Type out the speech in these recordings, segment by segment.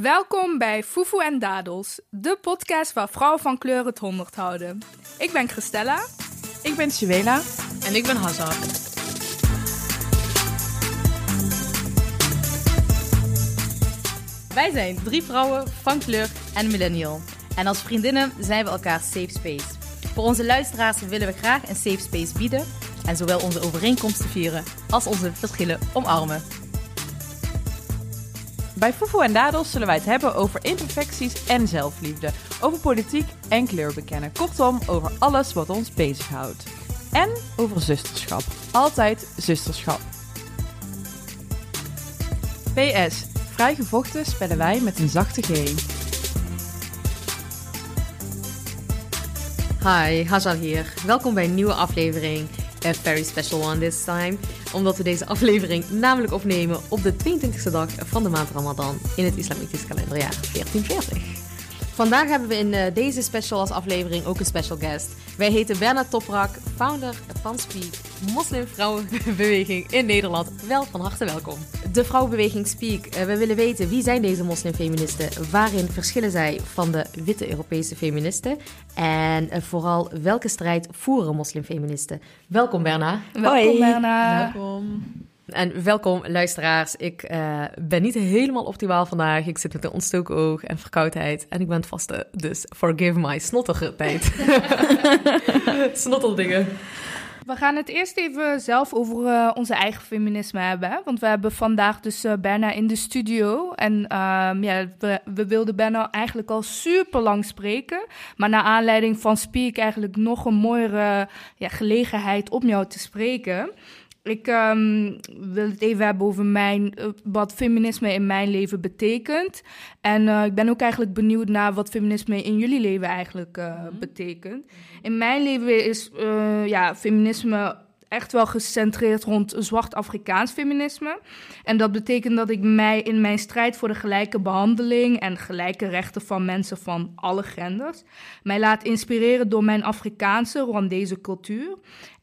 Welkom bij Fufu en Dadels, de podcast waar vrouwen van kleur het honderd houden. Ik ben Christella. Ik ben Suela. En ik ben Hazard. Wij zijn drie vrouwen van kleur en millennial. En als vriendinnen zijn we elkaar safe space. Voor onze luisteraars willen we graag een safe space bieden en zowel onze overeenkomsten vieren als onze verschillen omarmen. Bij Fufu en Dadels zullen wij het hebben over imperfecties en zelfliefde, over politiek en kleur bekennen. Kortom, over alles wat ons bezighoudt. En over zusterschap. Altijd zusterschap. PS. Vrij gevochten spellen wij met een zachte G. Hi, Hazal hier. Welkom bij een nieuwe aflevering. A very special one this time. Omdat we deze aflevering namelijk opnemen op de 22e dag van de maand Ramadan in het islamitisch kalenderjaar 1440. Vandaag hebben we in eh, deze special als aflevering ook een special guest. Wij heten Berna Toprak, founder van Speak, moslimvrouwenbeweging in Nederland. Wel van harte welkom. De vrouwenbeweging Speak. Eh, we willen weten wie zijn deze moslimfeministen? Waarin verschillen zij van de witte Europese feministen? En eh, vooral welke strijd voeren moslimfeministen? Welkom Berna. Welkom Berna. Welkom. En welkom luisteraars. Ik uh, ben niet helemaal optimaal vandaag. Ik zit met een ontstoken oog en verkoudheid. En ik ben het vaste, dus forgive my snottige tijd. Snotteldingen. We gaan het eerst even zelf over uh, onze eigen feminisme hebben. Hè? Want we hebben vandaag dus uh, Berna in de studio. En um, ja, we, we, wilden Berna eigenlijk al super lang spreken. Maar naar aanleiding van Speak eigenlijk nog een mooiere ja, gelegenheid om jou te spreken. Ik um, wil het even hebben over mijn, uh, wat feminisme in mijn leven betekent. En uh, ik ben ook eigenlijk benieuwd naar wat feminisme in jullie leven eigenlijk uh, mm -hmm. betekent. In mijn leven is ja, feminisme echt wel gecentreerd rond zwart Afrikaans feminisme. En dat betekent dat ik mij in mijn strijd voor de gelijke behandeling en gelijke rechten van mensen van alle genders, mij laat inspireren door mijn Afrikaanse, Rwandese cultuur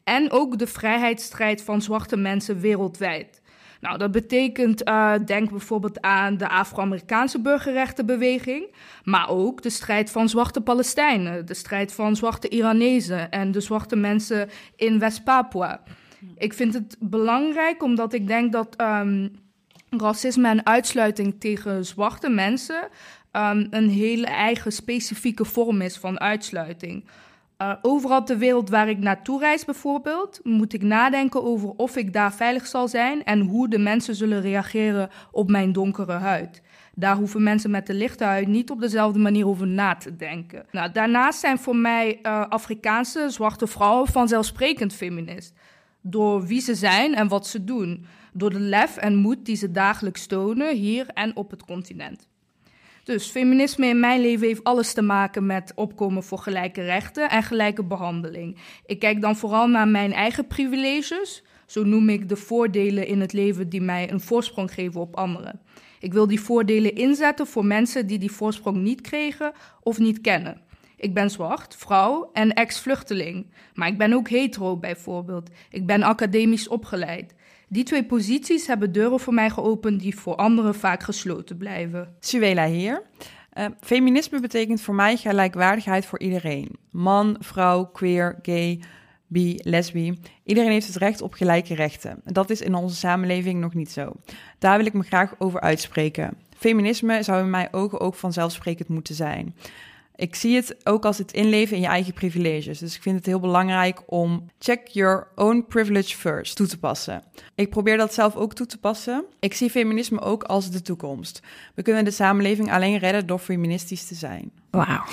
en ook de vrijheidsstrijd van zwarte mensen wereldwijd. Nou, dat betekent, uh, denk bijvoorbeeld aan de Afro-Amerikaanse burgerrechtenbeweging, maar ook de strijd van zwarte Palestijnen, de strijd van zwarte Iranezen en de zwarte mensen in West-Papua. Ik vind het belangrijk omdat ik denk dat um, racisme en uitsluiting tegen zwarte mensen um, een hele eigen specifieke vorm is van uitsluiting. Uh, overal ter wereld waar ik naartoe reis bijvoorbeeld, moet ik nadenken over of ik daar veilig zal zijn en hoe de mensen zullen reageren op mijn donkere huid. Daar hoeven mensen met de lichte huid niet op dezelfde manier over na te denken. Nou, daarnaast zijn voor mij uh, Afrikaanse zwarte vrouwen vanzelfsprekend feminist. Door wie ze zijn en wat ze doen. Door de lef en moed die ze dagelijks tonen hier en op het continent. Dus feminisme in mijn leven heeft alles te maken met opkomen voor gelijke rechten en gelijke behandeling. Ik kijk dan vooral naar mijn eigen privileges. Zo noem ik de voordelen in het leven die mij een voorsprong geven op anderen. Ik wil die voordelen inzetten voor mensen die die voorsprong niet kregen of niet kennen. Ik ben zwart, vrouw en ex-vluchteling. Maar ik ben ook hetero bijvoorbeeld. Ik ben academisch opgeleid. Die twee posities hebben deuren voor mij geopend die voor anderen vaak gesloten blijven. Suela hier. Uh, feminisme betekent voor mij gelijkwaardigheid voor iedereen. Man, vrouw, queer, gay, bi, lesbi. Iedereen heeft het recht op gelijke rechten. Dat is in onze samenleving nog niet zo. Daar wil ik me graag over uitspreken. Feminisme zou in mijn ogen ook vanzelfsprekend moeten zijn. Ik zie het ook als het inleven in je eigen privileges. Dus ik vind het heel belangrijk om check your own privilege first toe te passen. Ik probeer dat zelf ook toe te passen. Ik zie feminisme ook als de toekomst. We kunnen de samenleving alleen redden door feministisch te zijn. Wauw.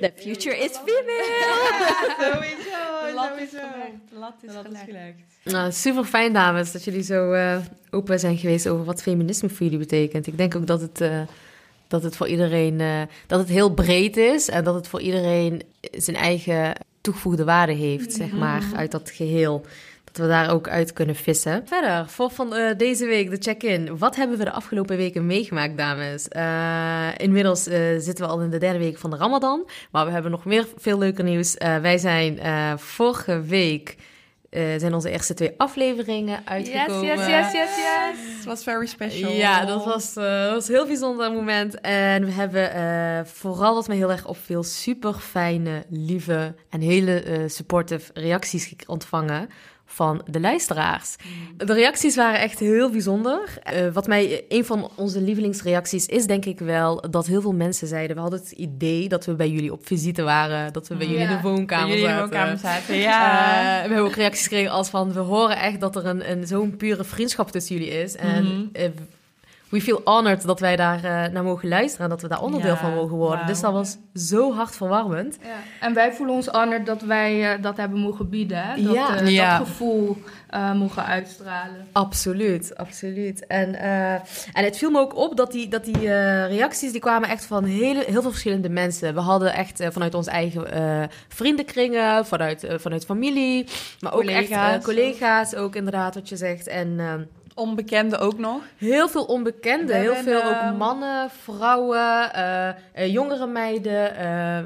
The future is female. Ja, sowieso. Is gelegd. Lat is gelegd. Nou, super fijn, dames, dat jullie zo uh, open zijn geweest over wat feminisme voor jullie betekent. Ik denk ook dat het. Uh, dat het voor iedereen uh, dat het heel breed is en dat het voor iedereen zijn eigen toegevoegde waarde heeft, zeg maar, uit dat geheel. Dat we daar ook uit kunnen vissen. Verder, voor van uh, deze week de check-in. Wat hebben we de afgelopen weken meegemaakt, dames? Uh, inmiddels uh, zitten we al in de derde week van de Ramadan. Maar we hebben nog meer veel leuker nieuws. wij zijn vorige week eh, zijn onze eerste twee afleveringen uitgekomen. Yes, yes, yes, yes, yes. Het was very special. Ja, dat was, eh, dat was een heel bijzonder moment. En we hebben eh, vooral wat me heel erg opviel, super fijne, lieve en hele eh, supportive reacties gek- ontvangen van de luisteraars. De reacties waren echt heel bijzonder. Eh, wat mij, een van onze lievelingsreacties is denk ik wel dat heel veel mensen zeiden, we hadden het idee dat we bij jullie op visite waren, dat we bij jullie in Ja. de woonkamer de zaten. woonkamer zaten. Eh, Ja. we hebben ook reacties gekregen als van... we horen echt dat er een, een zo'n pure vriendschap tussen jullie is. En Mhm. eh, we feel honored dat wij daar eh, naar mogen luisteren... en dat we daar onderdeel Ja, van mogen worden. Dus dat was zo hartverwarmend. Ja. En wij voelen ons honored dat wij eh, dat hebben mogen bieden. Hè? Dat, Ja. eh, Ja. dat gevoel eh, mogen uitstralen. Absoluut, absoluut. En, eh, en het viel me ook op dat die, dat die eh, reacties... die kwamen echt van hele, heel veel verschillende mensen. We hadden echt vanuit onze eigen eh, vriendenkringen... Vanuit, eh, vanuit familie, maar ook echt Collega's. eh, collega's ook inderdaad wat je zegt. En... Onbekende ook nog. Heel veel onbekenden, We heel veel ook ehm, mannen, vrouwen, eh, jongere meiden. eh,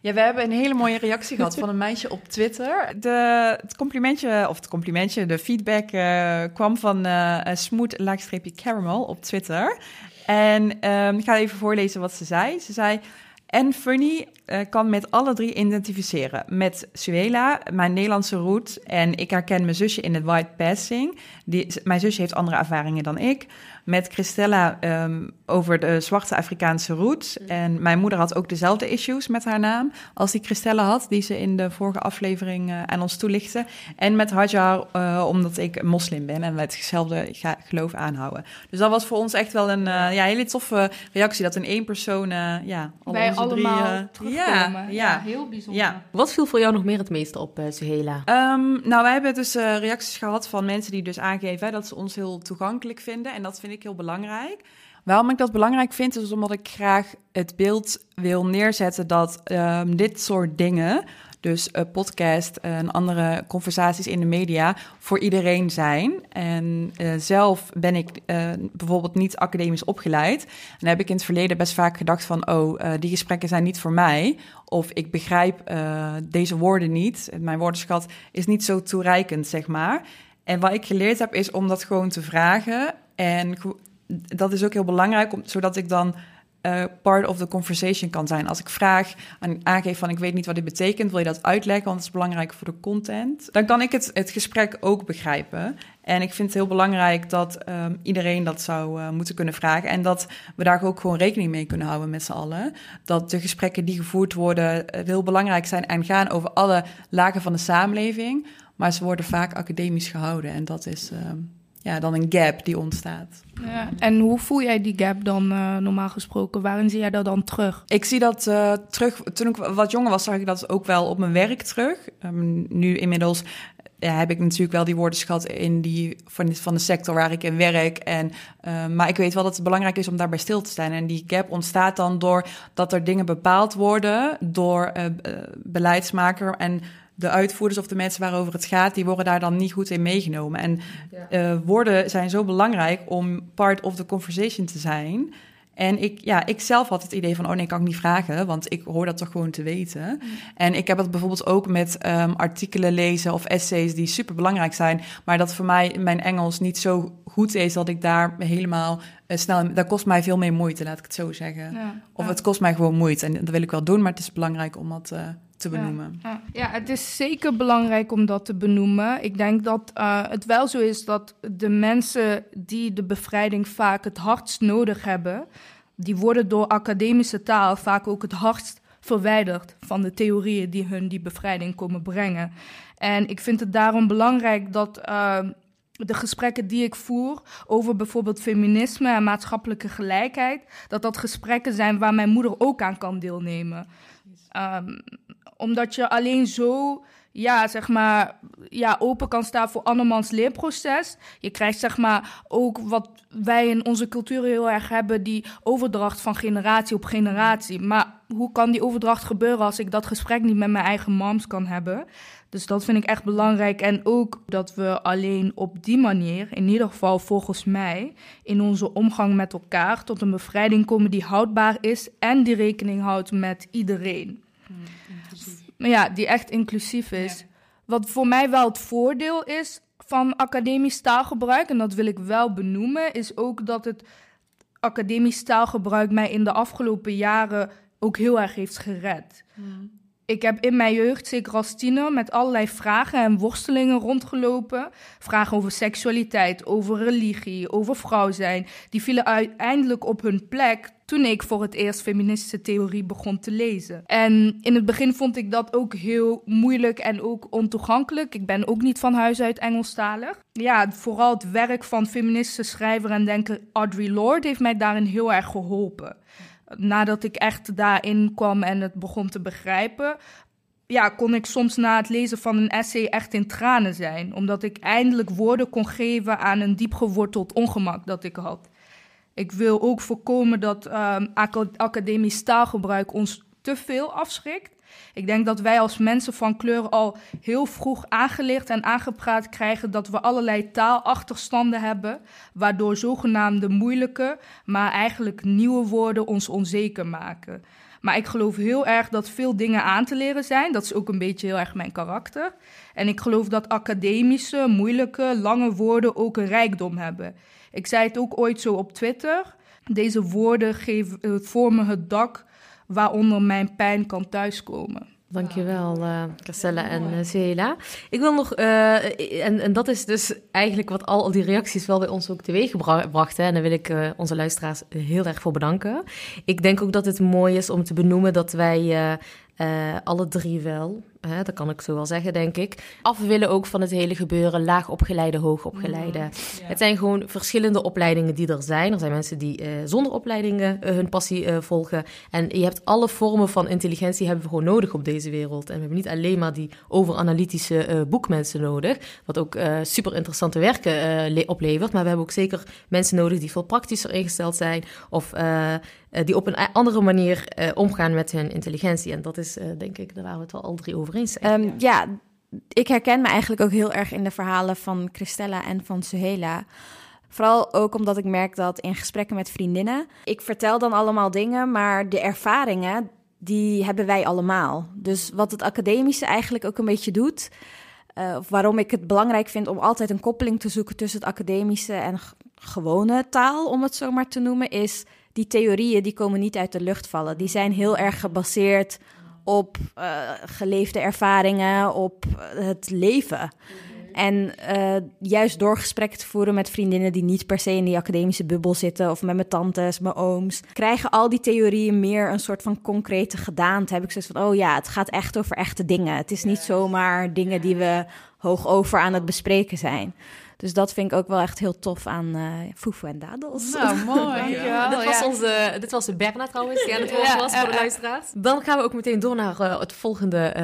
Ja, we hebben een hele mooie reactie gehad van een meisje op Twitter. De, het complimentje, of het complimentje, de feedback kwam van smooth laagstreepje caramel op Twitter. En ehm, ik ga even voorlezen wat ze zei. Ze zei... En Funny eh, kan met alle drie identificeren. Met Suela, mijn Nederlandse root. En ik herken mijn zusje in het white passing. Die, mijn zusje heeft andere ervaringen dan ik. Met Christella ehm, over de zwarte Afrikaanse roots. En mijn moeder had ook dezelfde issues met haar naam als die Christella had, die ze in de vorige aflevering eh, aan ons toelichtte. En met Hajar, eh, omdat ik moslim ben en wij hetzelfde geloof aanhouden. Dus dat was voor ons echt wel een ja, hele toffe reactie, dat in één persoon, ja, allemaal terugkomen. Ja, ja. heel bijzonder. Ja. wat viel voor jou nog meer het meeste op, eh Suhela? Ehm, nou, wij hebben dus eh, reacties gehad van mensen die dus aangeven hè, dat ze ons heel toegankelijk vinden. En dat vind ik heel belangrijk. Waarom ik dat belangrijk vind, is omdat ik graag het beeld wil neerzetten dat ehm, dit soort dingen, dus een podcast en andere conversaties in de media, voor iedereen zijn. En eh, zelf ben ik eh, bijvoorbeeld niet academisch opgeleid. En heb ik in het verleden best vaak gedacht van, oh, eh, die gesprekken zijn niet voor mij. Of ik begrijp deze woorden niet. Mijn woordenschat is niet zo toereikend, zeg maar. En wat ik geleerd heb, is om dat gewoon te vragen. En dat is ook heel belangrijk, zodat ik dan eh, part of the conversation kan zijn. Als ik vraag en aangeef van ik weet niet wat dit betekent, wil je dat uitleggen, want het is belangrijk voor de content. Dan kan ik het, het gesprek ook begrijpen. En ik vind het heel belangrijk dat ehm, iedereen dat zou eh, moeten kunnen vragen. En dat we daar ook gewoon rekening mee kunnen houden met z'n allen. Dat de gesprekken die gevoerd worden eh, heel belangrijk zijn en gaan over alle lagen van de samenleving. Maar ze worden vaak academisch gehouden. En dat is ehm, ja, dan een gap die ontstaat. Ja. En hoe voel jij die gap dan eh, normaal gesproken? Waarin zie jij dat dan terug? Ik zie dat eh, terug. Toen ik wat jonger was, zag ik dat ook wel op mijn werk terug. Ehm, nu inmiddels ja, heb ik natuurlijk wel die woordenschat in die van, van de sector waar ik in werk. En, ehm, maar ik weet wel dat het belangrijk is om daarbij stil te staan. En die gap ontstaat dan door dat er dingen bepaald worden door eh, eh, beleidsmaker en de uitvoerders of de mensen waarover het gaat, die worden daar dan niet goed in meegenomen. En eh, woorden zijn zo belangrijk om part of the conversation te zijn. En ik, ja, ik zelf had het idee van, oh nee, kan ik niet vragen, want ik hoor dat toch gewoon te weten. En ik heb het bijvoorbeeld ook met ehm, artikelen lezen of essays die super belangrijk zijn, maar dat voor mij mijn Engels niet zo goed is dat ik daar helemaal eh, snel, dat kost mij veel meer moeite, laat ik het zo zeggen. Ja. Of Ja. het kost mij gewoon moeite en dat wil ik wel doen, maar het is belangrijk om dat eh, te benoemen. Ja, ja, het is zeker belangrijk om dat te benoemen. Ik denk dat eh, het wel zo is dat de mensen die de bevrijding vaak het hardst nodig hebben, die worden door academische taal vaak ook het hardst verwijderd van de theorieën die hun die bevrijding komen brengen. En ik vind het daarom belangrijk dat eh, de gesprekken die ik voer over bijvoorbeeld feminisme en maatschappelijke gelijkheid, dat dat gesprekken zijn waar mijn moeder ook aan kan deelnemen. Ehm, omdat je alleen zo, ja, zeg maar, ja, open kan staan voor andermans leerproces. Je krijgt, zeg maar, ook wat wij in onze cultuur heel erg hebben, die overdracht van generatie op generatie. Maar hoe kan die overdracht gebeuren als ik dat gesprek niet met mijn eigen moms kan hebben? Dus dat vind ik echt belangrijk. En ook dat we alleen op die manier, in ieder geval volgens mij, in onze omgang met elkaar tot een bevrijding komen die houdbaar is en die rekening houdt met iedereen. Maar ja, die echt inclusief is. Wat voor mij wel het voordeel is van academisch taalgebruik, en dat wil ik wel benoemen, is ook dat het academisch taalgebruik mij in de afgelopen jaren ook heel erg heeft gered. Ik heb in mijn jeugd, zeker als tiener, met allerlei vragen en worstelingen rondgelopen. Vragen over seksualiteit, over religie, over vrouw zijn. Die vielen uiteindelijk op hun plek toen ik voor het eerst feministische theorie begon te lezen. En in het begin vond ik dat ook heel moeilijk en ook ontoegankelijk. Ik ben ook niet van huis uit Engelstalig. Ja, vooral het werk van feministische schrijver en denker Audre Lorde heeft mij daarin heel erg geholpen nadat ik echt daarin kwam en het begon te begrijpen, ja, kon ik soms na het lezen van een essay echt in tranen zijn. Omdat ik eindelijk woorden kon geven aan een diepgeworteld ongemak dat ik had. Ik wil ook voorkomen dat um, academisch taalgebruik ons te veel afschrikt. Ik denk dat wij als mensen van kleur al heel vroeg aangeleerd en aangepraat krijgen dat we allerlei taalachterstanden hebben, waardoor zogenaamde moeilijke, maar eigenlijk nieuwe woorden ons onzeker maken. Maar ik geloof heel erg dat veel dingen aan te leren zijn. Dat is ook een beetje heel erg mijn karakter. En ik geloof dat academische, moeilijke, lange woorden ook een rijkdom hebben. Ik zei het ook ooit zo op Twitter. Deze woorden geven, eh, vormen het dak waaronder mijn pijn kan thuiskomen. Dankjewel, uh, Castella en uh. Ik wil nog, uh, en, en dat is dus eigenlijk wat al die reacties wel bij ons ook teweeg gebracht. Hè, en daar wil ik uh, onze luisteraars heel erg voor bedanken. Ik denk ook dat het mooi is om te benoemen dat wij alle drie wel hè, dat kan ik zo wel zeggen, denk ik, af willen ook van het hele gebeuren laagopgeleide, hoogopgeleide. Mm, Het zijn gewoon verschillende opleidingen die er zijn. Er zijn mensen die uh, zonder opleidingen uh, hun passie uh, volgen. En je hebt alle vormen van intelligentie hebben we gewoon nodig op deze wereld. En we hebben niet alleen maar die overanalytische boekmensen nodig, wat ook super interessante werken oplevert. Maar we hebben ook zeker mensen nodig die veel praktischer ingesteld zijn of die op een andere manier omgaan met hun intelligentie. En dat is denk ik, daar waren we het wel al drie over Um, ja, ik herken me eigenlijk ook heel erg in de verhalen van Christella en van Suhela. Vooral ook omdat ik merk dat in gesprekken met vriendinnen, ik vertel dan allemaal dingen, maar de ervaringen, die hebben wij allemaal. Dus wat het academische eigenlijk ook een beetje doet, uh, of waarom ik het belangrijk vind om altijd een koppeling te zoeken tussen het academische en gewone taal, om het zo maar te noemen, is die theorieën die komen niet uit de lucht vallen. Die zijn heel erg gebaseerd op uh, geleefde ervaringen, op uh, het leven. En uh, juist door gesprekken te voeren met vriendinnen die niet per se in die academische bubbel zitten, of met mijn tantes, mijn ooms, krijgen al die theorieën meer een soort van concrete gedaante. Heb ik zoiets van: oh ja, het gaat echt over echte dingen. Het is niet zomaar dingen die we hoog over aan het bespreken zijn. Dus dat vind ik ook wel echt heel tof aan uh, Fufu en Dadels. Nou, mooi. ja. dit, was onze, dit was de Berna trouwens, die aan het woord was voor de luisteraars. Dan gaan we ook meteen door naar uh, het volgende,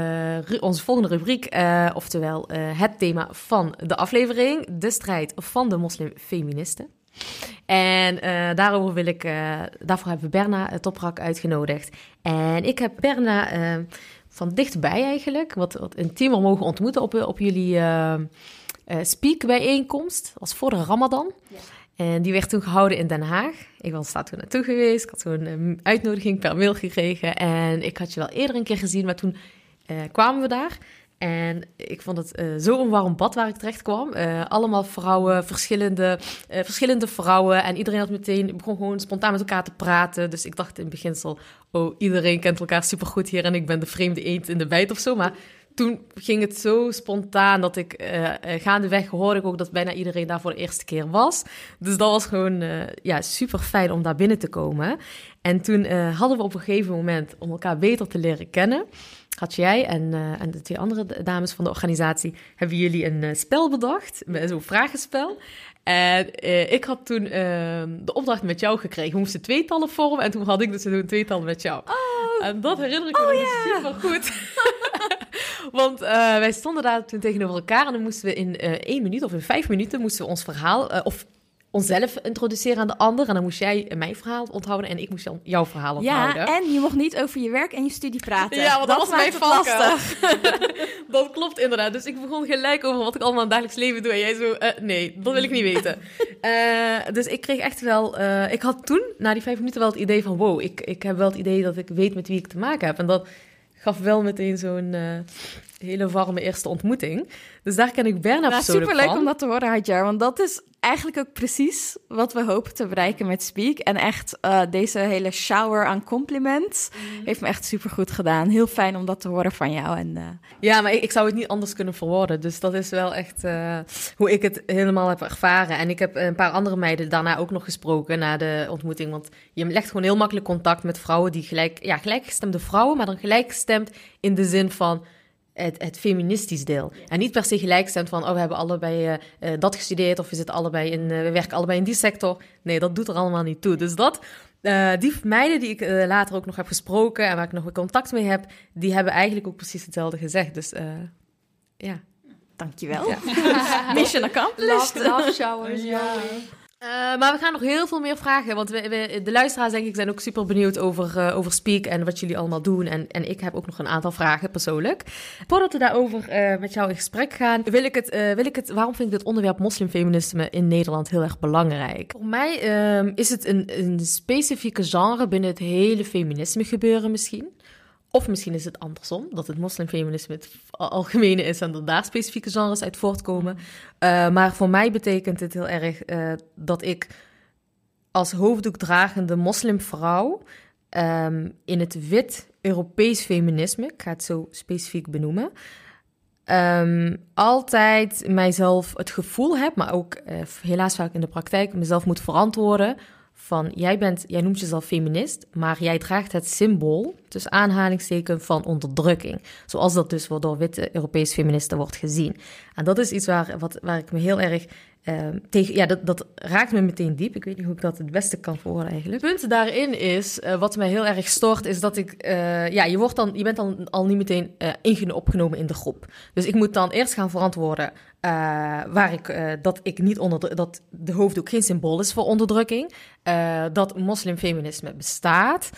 uh, onze volgende rubriek. oftewel het thema van de aflevering. De strijd van de moslimfeministen. En daarover wil ik, daarvoor hebben we Berna Toprak uitgenodigd. En ik heb Berna van dichtbij eigenlijk, wat, wat intiemer mogen ontmoeten op, op jullie uh, speak-bijeenkomst. Dat was voor de Ramadan. Ja. En die werd toen gehouden in Den Haag. Ik was daar toen naartoe geweest. Ik had toen een uitnodiging per mail gekregen. En ik had je wel eerder een keer gezien, maar toen uh, kwamen we daar. En ik vond het uh, zo een warm bad waar ik terecht kwam. Uh, allemaal vrouwen, verschillende, uh, verschillende vrouwen. En iedereen had meteen begon gewoon spontaan met elkaar te praten. Dus ik dacht in beginsel, oh, iedereen kent elkaar supergoed hier en ik ben de vreemde eend in de bijt of zo. Maar toen ging het zo spontaan dat ik uh, gaandeweg hoorde ik ook dat bijna iedereen daar voor de eerste keer was. Dus dat was gewoon uh, ja, super fijn om daar binnen te komen. En toen hadden we op een gegeven moment, om elkaar beter te leren kennen, had jij en, en de twee andere dames van de organisatie, hebben jullie een spel bedacht, zo'n vragenspel. En uh, ik had toen uh, de opdracht met jou gekregen. We moesten tweetallen vormen en toen had ik dus een tweetal met jou. Oh. En dat herinner ik me oh, yeah. super goed. Want uh, wij stonden daar toen tegenover elkaar en dan moesten we in één minuut of in vijf minuten moesten we ons verhaal, of onszelf introduceren aan de ander. En dan moest jij mijn verhaal onthouden en ik moest jouw verhaal onthouden. Ja, en je mocht niet over je werk en je studie praten. Ja, want dat, was mijn lastig. dat klopt inderdaad. Dus ik begon gelijk over wat ik allemaal in het dagelijks leven doe. En jij zo, uh, nee, dat wil ik niet weten. uh, dus ik kreeg echt wel... Uh, ik had toen, na die vijf minuten, wel het idee van... wow, ik, ik heb wel het idee dat ik weet met wie ik te maken heb. En dat gaf wel meteen zo'n eh, hele warme eerste ontmoeting. Dus daar ken ik Berna Nou, persoonlijk superleuk van. om dat te horen, Hadjar. Want dat is eigenlijk ook precies wat we hopen te bereiken met Speak. En echt, eh, deze hele shower aan compliments Mhm. heeft me echt supergoed gedaan. Heel fijn om dat te horen van jou. En, eh, Ja, maar ik, ik zou het niet anders kunnen verwoorden. Dus dat is wel echt eh, hoe ik het helemaal heb ervaren. En ik heb een paar andere meiden daarna ook nog gesproken na de ontmoeting. Want je legt gewoon heel makkelijk contact met vrouwen die gelijk, ja, gelijkgestemde vrouwen, maar dan gelijkgestemd in de zin van het, het feministisch deel. En niet per se gelijkgestemd van, oh, we hebben allebei eh, eh, dat gestudeerd of we zitten allebei in, eh, we werken allebei in die sector. Nee, dat doet er allemaal niet toe. Dus dat, eh, die meiden die ik later ook nog heb gesproken en waar ik nog weer contact mee heb, die hebben eigenlijk ook precies hetzelfde gezegd. Dus eh, ja. dankjewel. Mission accomplished. Love, love showers, ja. Eh, maar we gaan nog heel veel meer vragen. Want we, de luisteraars, denk ik, zijn ook super benieuwd over, eh, over Speak en wat jullie allemaal doen. En, en ik heb ook nog een aantal vragen persoonlijk. Voordat we daarover eh, met jou in gesprek gaan, wil ik, het, wil ik het. Waarom vind ik het onderwerp moslimfeminisme in Nederland heel erg belangrijk? Voor mij ehm, is het een, een specifieke genre binnen het hele feminisme gebeuren, misschien. Of misschien is het andersom, dat het moslimfeminisme het al- algemene is en dat daar specifieke genres uit voortkomen. Uh, maar voor mij betekent het heel erg uh, dat ik als hoofddoekdragende moslimvrouw um, in het wit Europees feminisme, ik ga het zo specifiek benoemen, um, altijd mijzelf het gevoel heb, maar ook uh, helaas vaak in de praktijk, mezelf moet verantwoorden van jij, bent, jij noemt jezelf feminist, maar jij draagt het symbool, dus aanhalingsteken van onderdrukking. Zoals dat dus door witte Europese feministen wordt gezien. En dat is iets waar, wat, waar ik me heel erg uh, tegen. Ja, dat, dat raakt me meteen diep. Ik weet niet hoe ik dat het beste kan verwoorden eigenlijk. Het punt daarin is, uh, wat mij heel erg stoort, is dat ik. Uh, ja, je, wordt dan, je bent dan al niet meteen uh, opgenomen in de groep. Dus ik moet dan eerst gaan verantwoorden. Uh, waar ik, uh, dat ik niet onder dat de hoofddoek geen symbool is voor onderdrukking, uh, dat moslimfeminisme bestaat,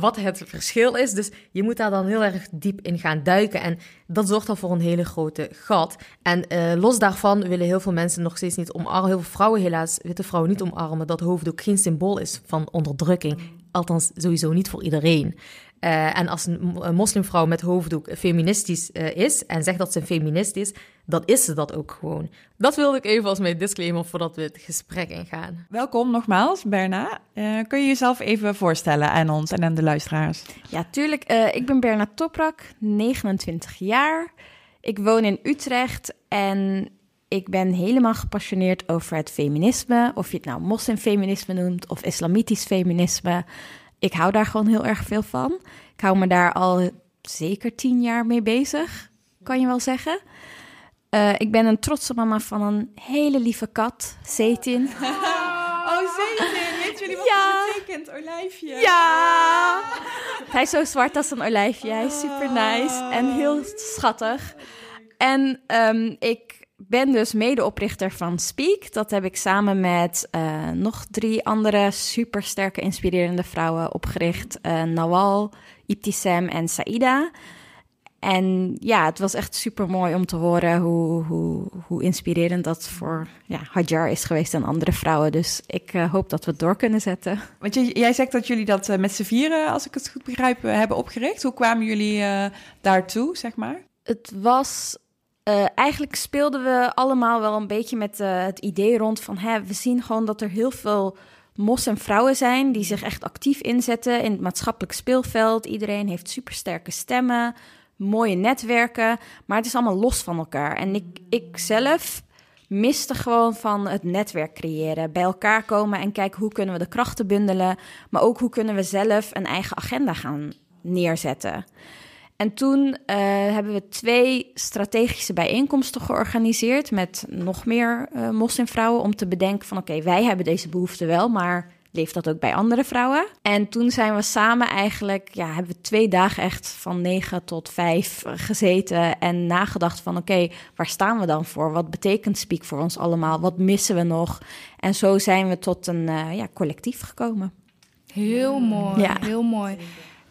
wat het verschil is. Dus je moet daar dan heel erg diep in gaan duiken en dat zorgt dan voor een hele grote gat. En los daarvan willen heel veel mensen nog steeds niet omarmen, heel veel vrouwen helaas, witte vrouwen niet omarmen, dat hoofddoek geen symbool is van onderdrukking. Althans, sowieso niet voor iedereen. En als een, moslimvrouw met hoofddoek feministisch is en zegt dat ze een feminist is, dan is ze dat ook gewoon. Dat wilde ik even als mijn disclaimer voordat we het gesprek ingaan. Welkom nogmaals, Berna. Uh, kun je jezelf even voorstellen aan ons en aan de luisteraars? Ja, tuurlijk. ik ben Berna Toprak, 29 jaar. Ik woon in Utrecht en ik ben helemaal gepassioneerd over het feminisme. Of je het nou moslimfeminisme noemt of islamitisch feminisme. Ik hou daar gewoon heel erg veel van. Ik hou me daar al zeker tien jaar mee bezig, kan je wel zeggen. Uh, ik ben een trotse mama van een hele lieve kat, Zetin. Oh, Zetin, weet jullie wat ja. dat betekent? Olijfje. Ja! Hij is zo zwart als een olijfje. Hij is super nice en heel schattig. En um, ik ben dus medeoprichter van Speak. Dat heb ik samen met uh, nog drie andere supersterke, inspirerende vrouwen opgericht. Uh, Nawal, Ibtisam en Saida. En ja, het was echt super mooi om te horen hoe, hoe, hoe inspirerend dat voor ja, Hajar is geweest en andere vrouwen. Dus ik uh, hoop dat we het door kunnen zetten. Want je, jij zegt dat jullie dat uh, met z'n vieren, als ik het goed begrijp, uh, hebben opgericht. Hoe kwamen jullie uh, daartoe, zeg maar? Het was uh, eigenlijk speelden we allemaal wel een beetje met uh, het idee rond van... Hè, we zien gewoon dat er heel veel moslimvrouwen zijn... die zich echt actief inzetten in het maatschappelijk speelveld. Iedereen heeft supersterke stemmen, mooie netwerken... maar het is allemaal los van elkaar. En ik, ik zelf miste gewoon van het netwerk creëren. Bij elkaar komen en kijken hoe kunnen we de krachten bundelen... maar ook hoe kunnen we zelf een eigen agenda gaan neerzetten... En toen uh, hebben we twee strategische bijeenkomsten georganiseerd met nog meer uh, moslimvrouwen om te bedenken van oké, okay, wij hebben deze behoefte wel, maar leeft dat ook bij andere vrouwen? En toen zijn we samen eigenlijk, ja, hebben we twee dagen echt van negen tot vijf gezeten en nagedacht van oké, okay, waar staan we dan voor? Wat betekent Speak voor ons allemaal? Wat missen we nog? En zo zijn we tot een uh, ja, collectief gekomen. Heel mooi, Ja. heel mooi.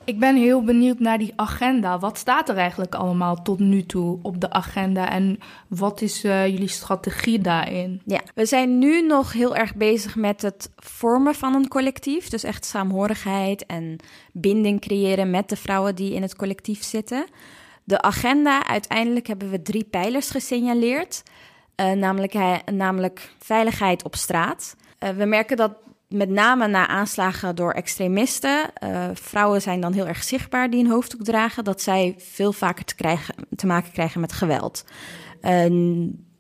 Ik ben heel benieuwd naar die agenda. Wat staat er eigenlijk allemaal tot nu toe op de agenda en wat is uh, jullie strategie daarin? Ja, we zijn nu nog heel erg bezig met het vormen van een collectief. Dus echt saamhorigheid en binding creëren met de vrouwen die in het collectief zitten. De agenda, uiteindelijk hebben we drie pijlers gesignaleerd. Uh, namelijk, namelijk veiligheid op straat. Uh, we merken dat met name na aanslagen door extremisten. Uh, vrouwen zijn dan heel erg zichtbaar die een hoofddoek dragen. Dat zij veel vaker te, krijgen, te maken krijgen met geweld.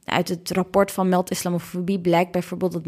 Uit het rapport van Meld Islamofobie blijkt bijvoorbeeld dat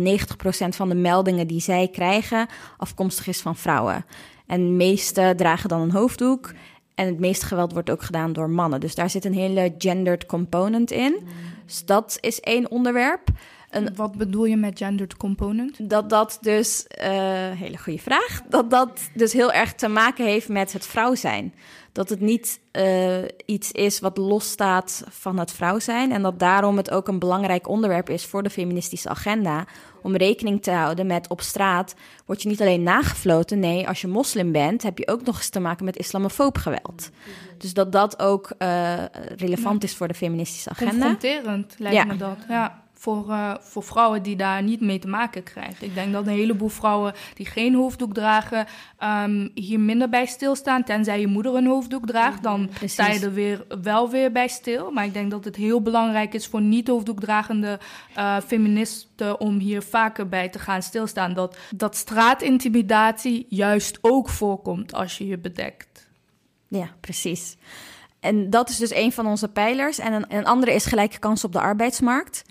90% van de meldingen die zij krijgen afkomstig is van vrouwen. En de meeste dragen dan een hoofddoek. En het meeste geweld wordt ook gedaan door mannen. Dus daar zit een hele gendered component in. Dus dat is één onderwerp. Een, Wat bedoel je met gendered component? Dat dat dus, uh, hele goede vraag, dat dat dus heel erg te maken heeft met het vrouw zijn. Dat het niet uh, iets is wat losstaat van het vrouw zijn. En dat daarom het ook een belangrijk onderwerp is voor de feministische agenda. Om rekening te houden met op straat word je niet alleen nagefloten. Nee, als je moslim bent, heb je ook nog eens te maken met islamofoob geweld. Dus dat dat ook uh, relevant is voor de feministische agenda. Confronterend lijkt ja. me dat, ja voor, uh, voor vrouwen die daar niet mee te maken krijgen. Ik denk dat een heleboel vrouwen die geen hoofddoek dragen, um, hier minder bij stilstaan. Tenzij je moeder een hoofddoek draagt, dan Precies. sta je er weer, wel weer bij stil. Maar ik denk dat het heel belangrijk is voor niet-hoofddoekdragende uh, feministen om hier vaker bij te gaan stilstaan. Dat, dat straatintimidatie juist ook voorkomt als je je bedekt. Ja, precies. En dat is dus een van onze pijlers. En een, een andere is gelijke kans op de arbeidsmarkt.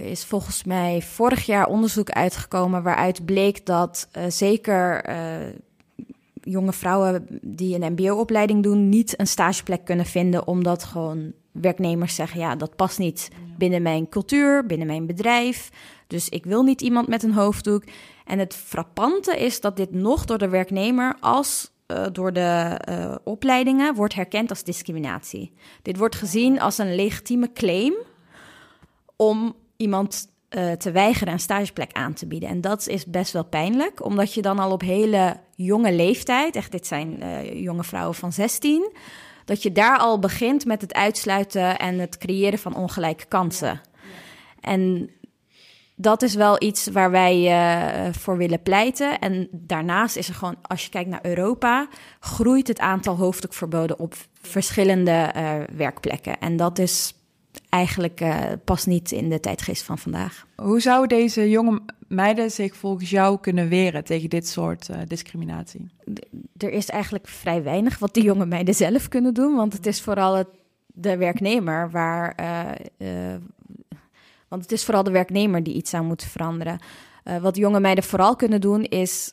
Er is volgens mij vorig jaar onderzoek uitgekomen waaruit bleek dat uh, zeker uh, jonge vrouwen die een MBO-opleiding doen, niet een stageplek kunnen vinden, omdat gewoon werknemers zeggen: ja, dat past niet binnen mijn cultuur, binnen mijn bedrijf. Dus ik wil niet iemand met een hoofddoek. En het frappante is dat dit nog door de werknemer als uh, door de uh, opleidingen wordt herkend als discriminatie. Dit wordt gezien als een legitieme claim om iemand uh, te weigeren een stageplek aan te bieden. En dat is best wel pijnlijk, omdat je dan al op hele jonge leeftijd, echt dit zijn uh, jonge vrouwen van 16, dat je daar al begint met het uitsluiten en het creëren van ongelijke kansen. En dat is wel iets waar wij uh, voor willen pleiten. En daarnaast is er gewoon, als je kijkt naar Europa, groeit het aantal hoofddoekverboden op verschillende werkplekken. En dat is eigenlijk uh, past niet in de tijdgeest van vandaag. Hoe zouden deze jonge meiden zich volgens jou kunnen weren tegen dit soort uh, discriminatie? er is eigenlijk vrij weinig wat die jonge meiden zelf kunnen doen, want het is vooral het, de werknemer waar. Uh, want het is vooral de werknemer die iets aan moet veranderen. wat jonge meiden vooral kunnen doen is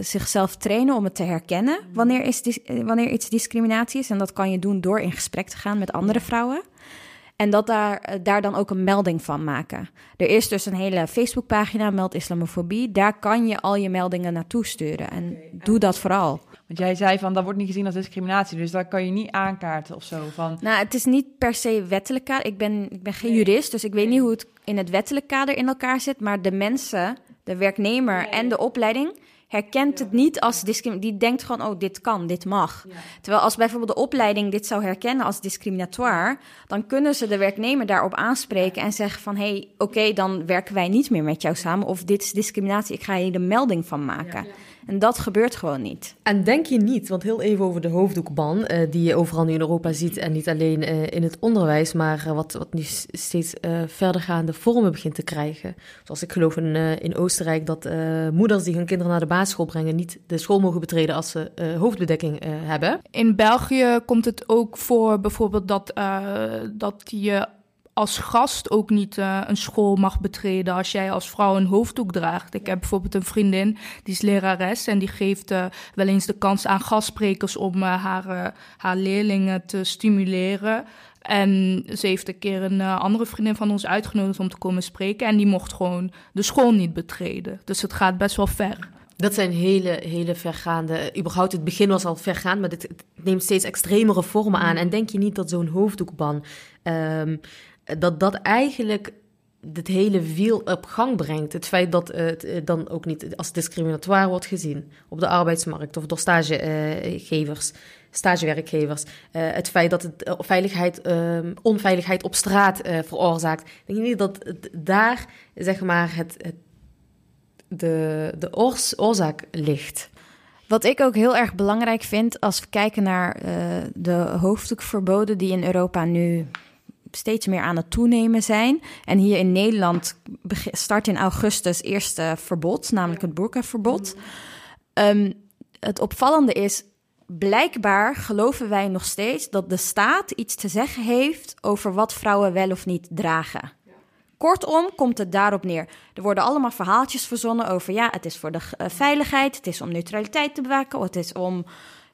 zichzelf trainen om het te herkennen wanneer, is wanneer iets discriminatie is. En dat kan je doen door in gesprek te gaan met andere vrouwen. En dat daar, eh, daar dan ook een melding van maken. Er is dus een hele Facebookpagina, Meld Islamofobie. Daar kan je al je meldingen naartoe sturen. En doe dat vooral. Want jij zei van, dat wordt niet gezien als discriminatie. Dus daar kan je niet aankaarten of zo. Van... Nou, het is niet per se wettelijk kader. Ik ben, ik ben geen jurist, dus ik weet niet hoe het in het wettelijk kader in elkaar zit. Maar de mensen, de werknemer en de opleiding herkent het niet als discriminatie. Die denkt gewoon, oh, dit kan, dit mag. Terwijl als bijvoorbeeld de opleiding dit zou herkennen als discriminatoire, dan kunnen ze de werknemer daarop aanspreken en zeggen van, hé, hey, oké, dan werken wij niet meer met jou samen. Of dit is discriminatie, ik ga hier de melding van maken. En dat gebeurt gewoon niet. En denk je niet, want heel even over de hoofddoekban, uh, die je overal nu in Europa ziet en niet alleen uh, in het onderwijs, maar uh, wat, wat nu steeds verdergaande vormen begint te krijgen. Zoals ik geloof in, in Oostenrijk dat moeders die hun kinderen naar de basisschool brengen niet de school mogen betreden als ze hoofdbedekking hebben. In België komt het ook voor bijvoorbeeld dat, dat je als gast ook niet uh, een school mag betreden als jij als vrouw een hoofddoek draagt. Ik heb bijvoorbeeld een vriendin, die is lerares en die geeft uh, wel eens de kans aan gastsprekers om uh, haar, haar leerlingen te stimuleren. En ze heeft een keer een andere vriendin van ons uitgenodigd om te komen spreken en die mocht gewoon de school niet betreden. Dus het gaat best wel ver. Dat zijn hele, hele vergaande. Überhaupt, het begin was al vergaand, maar het, neemt steeds extremere vormen aan. En denk je niet dat zo'n hoofddoekban. Um, dat dat eigenlijk het hele wiel op gang brengt. Het feit dat het eh, dan ook niet als discriminatoire wordt gezien op de arbeidsmarkt of door stagegevers, stagewerkgevers. Uh, het feit dat het veiligheid, ehm, onveiligheid op straat veroorzaakt. Denk niet dat daar zeg maar het, de, de oorzaak ligt. Wat ik ook heel erg belangrijk vind als we kijken naar de hoofddoekverboden die in Europa nu steeds meer aan het toenemen zijn. En hier in Nederland start in augustus eerste verbod, namelijk het burkaverbod. Um, het opvallende is, blijkbaar geloven wij nog steeds dat de staat iets te zeggen heeft over wat vrouwen wel of niet dragen. Kortom komt het daarop neer. Er worden allemaal verhaaltjes verzonnen over ja, het is voor de uh, veiligheid, het is om neutraliteit te bewaken, het is om,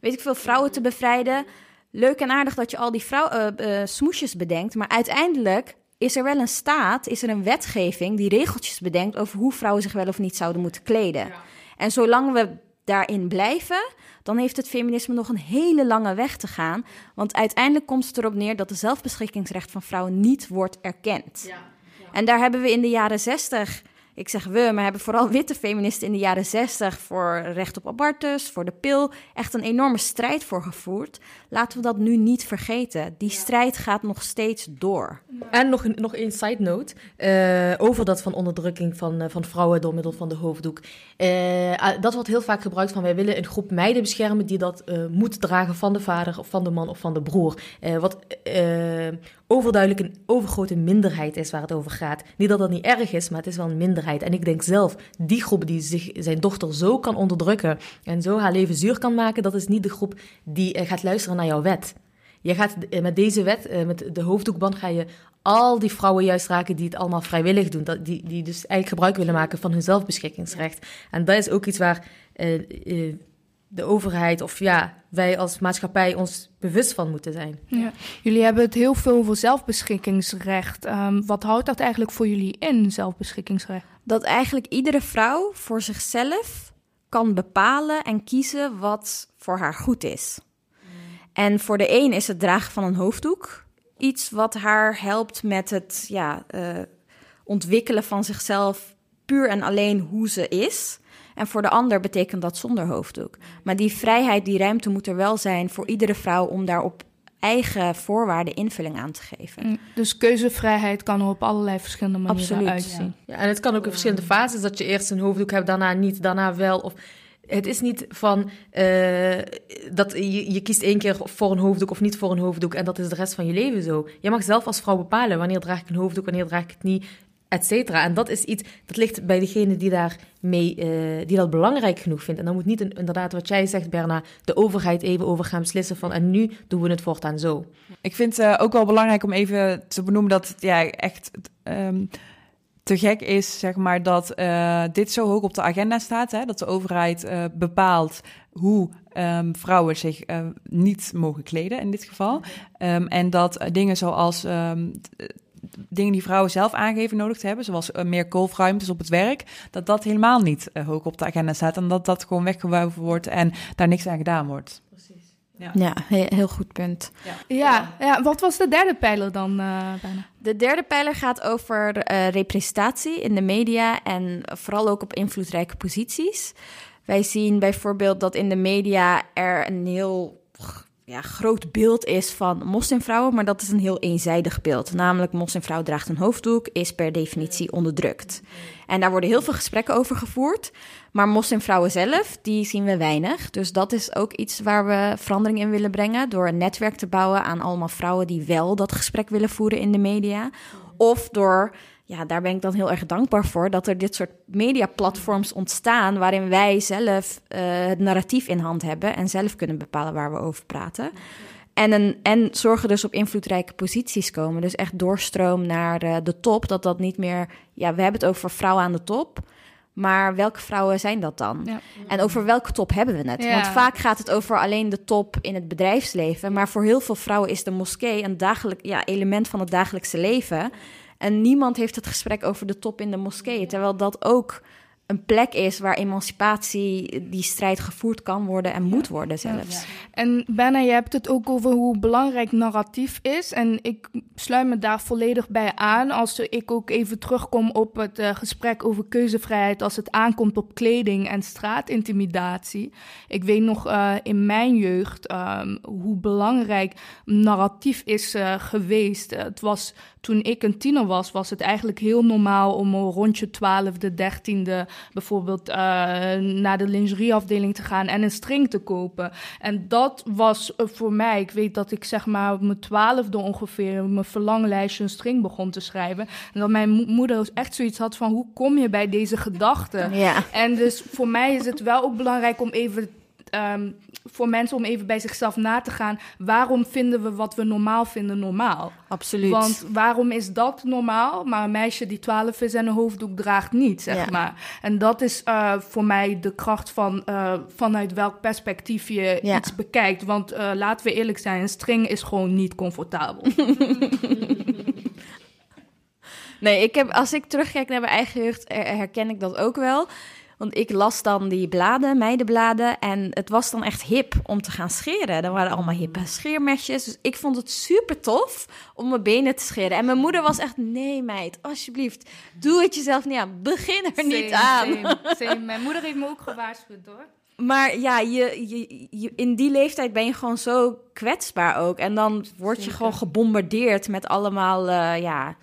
weet ik veel, vrouwen te bevrijden. Leuk en aardig dat je al die vrouw, uh, uh, smoesjes bedenkt, maar uiteindelijk is er wel een staat, is er een wetgeving die regeltjes bedenkt over hoe vrouwen zich wel of niet zouden moeten kleden. Ja. En zolang we daarin blijven, dan heeft het feminisme nog een hele lange weg te gaan. Want uiteindelijk komt het erop neer dat de zelfbeschikkingsrecht van vrouwen niet wordt erkend. Ja. En daar hebben we in de jaren zestig, ik zeg we, maar hebben vooral witte feministen in de jaren zestig voor recht op abortus, voor de pil, echt een enorme strijd voor gevoerd. Laten we dat nu niet vergeten. Die strijd gaat nog steeds door. En nog, nog een side note uh, over dat van onderdrukking van, uh, van vrouwen door middel van de hoofddoek. Uh, dat wordt heel vaak gebruikt van wij willen een groep meiden beschermen die dat moet dragen van de vader of van de man of van de broer. wat overduidelijk een overgrote minderheid is waar het over gaat. Niet dat dat niet erg is, maar het is wel een minderheid. En ik denk zelf, die groep die zich, zijn dochter zo kan onderdrukken en zo haar leven zuur kan maken, dat is niet de groep die gaat luisteren naar jouw wet. Je gaat met deze wet, met de hoofddoekband, ga je al die vrouwen juist raken die het allemaal vrijwillig doen. Dat, die, die dus eigenlijk gebruik willen maken van hun zelfbeschikkingsrecht. En dat is ook iets waar de overheid of ja, wij als maatschappij ons bewust van moeten zijn. Ja. Jullie hebben het heel veel over zelfbeschikkingsrecht. Um, wat houdt dat eigenlijk voor jullie in, zelfbeschikkingsrecht? Dat eigenlijk iedere vrouw voor zichzelf kan bepalen en kiezen wat voor haar goed is. En voor de een is het dragen van een hoofddoek iets wat haar helpt met het ja, uh, ontwikkelen van zichzelf puur en alleen hoe ze is. En voor de ander betekent dat zonder hoofddoek. Maar die vrijheid, die ruimte moet er wel zijn voor iedere vrouw om daar op eigen voorwaarden invulling aan te geven. Mm, dus keuzevrijheid kan er op allerlei verschillende manieren Absoluut, uitzien. Ja. ja. en het kan ook in verschillende fases dat je eerst een hoofddoek hebt, daarna niet, daarna wel. Of het is niet van uh, dat je, je, kiest één keer voor een hoofddoek of niet voor een hoofddoek en dat is de rest van je leven zo. Je mag zelf als vrouw bepalen wanneer draag ik een hoofddoek, wanneer draag ik het niet, et cetera. En dat is iets dat ligt bij degene die daar mee, uh, die dat belangrijk genoeg vindt. En dan moet niet een, inderdaad wat jij zegt, Berna, de overheid even over gaan beslissen van en nu doen we het voortaan zo. Ik vind het uh, ook wel belangrijk om even te benoemen dat ja, echt. Um, te gek is, zeg maar, dat uh, dit zo hoog op de agenda staat. Hè? Dat de overheid bepaalt hoe um, vrouwen zich niet mogen kleden in dit geval. Um, en dat dingen zoals dingen die vrouwen zelf aangeven nodig te hebben, zoals meer golfruimtes op het werk, dat dat helemaal niet hoog op de agenda staat. En dat dat gewoon weggewuiven wordt en daar niks aan gedaan wordt. Ja, ja heel, goed punt. Ja. Ja, ja, wat was de derde pijler dan uh, bijna? De derde pijler gaat over uh, representatie in de media en vooral ook op invloedrijke posities. Wij zien bijvoorbeeld dat in de media er een heel ja, groot beeld is van moslimvrouwen, maar dat is een heel eenzijdig beeld. Namelijk, moslimvrouw draagt een hoofddoek, is per definitie onderdrukt. En daar worden heel veel gesprekken over gevoerd. Maar moslimvrouwen zelf, die zien we weinig. Dus dat is ook iets waar we verandering in willen brengen. Door een netwerk te bouwen aan allemaal vrouwen die wel dat gesprek willen voeren in de media. Of door ja, daar ben ik dan heel erg dankbaar voor dat er dit soort mediaplatforms ontstaan waarin wij zelf uh, het narratief in hand hebben en zelf kunnen bepalen waar we over praten. En, een, en zorgen dus op invloedrijke posities komen. Dus echt doorstroom naar uh, de top. Dat dat niet meer. Ja, we hebben het over vrouwen aan de top. Maar welke vrouwen zijn dat dan? Ja. En over welke top hebben we het? Ja. Want vaak gaat het over alleen de top in het bedrijfsleven. Maar voor heel veel vrouwen is de moskee een dagelijk, ja, element van het dagelijkse leven. En niemand heeft het gesprek over de top in de moskee. Terwijl dat ook een plek is waar emancipatie, die strijd gevoerd kan worden en moet worden zelfs. En Benna, je hebt het ook over hoe belangrijk narratief is. En ik sluit me daar volledig bij aan. Als ik ook even terugkom op het uh, gesprek over keuzevrijheid als het aankomt op kleding en straatintimidatie. Ik weet nog uh, in mijn jeugd um, hoe belangrijk narratief is uh, geweest. het was toen ik een tiener was, was het eigenlijk heel normaal om rond je twaalfde, dertiende bijvoorbeeld uh, naar de lingerieafdeling te gaan en een string te kopen. En dat was uh, voor mij, ik weet dat ik zeg maar op mijn twaalfde ongeveer mijn verlanglijstje een string begon te schrijven. En dat mijn mo moeder echt zoiets had van hoe kom je bij deze gedachten? Ja. En dus voor mij is het wel ook belangrijk om even um, voor mensen om even bij zichzelf na te gaan. Waarom vinden we wat we normaal vinden normaal? Absoluut. Want waarom is dat normaal, maar een meisje die 12 is en een hoofddoek draagt niet, zeg Ja. maar. En dat is uh, voor mij de kracht van uh, vanuit welk perspectief je Ja. iets bekijkt. Want uh, laten we eerlijk zijn, een string is gewoon niet comfortabel. Nee, ik heb, als ik terugkijk naar mijn eigen jeugd, her- herken ik dat ook wel. Want ik las dan die bladen, meidenbladen. En het was dan echt hip om te gaan scheren. Er waren allemaal hippe scheermesjes. Dus ik vond het super tof om mijn benen te scheren. En mijn moeder was echt, nee meid, alsjeblieft, doe het jezelf niet aan. Begin er niet aan. same, same. Mijn moeder heeft me ook gewaarschuwd hoor. Maar ja, je, je, je- in die leeftijd ben je gewoon zo kwetsbaar ook. En dan word je Zeker. gewoon gebombardeerd met allemaal eh, ja,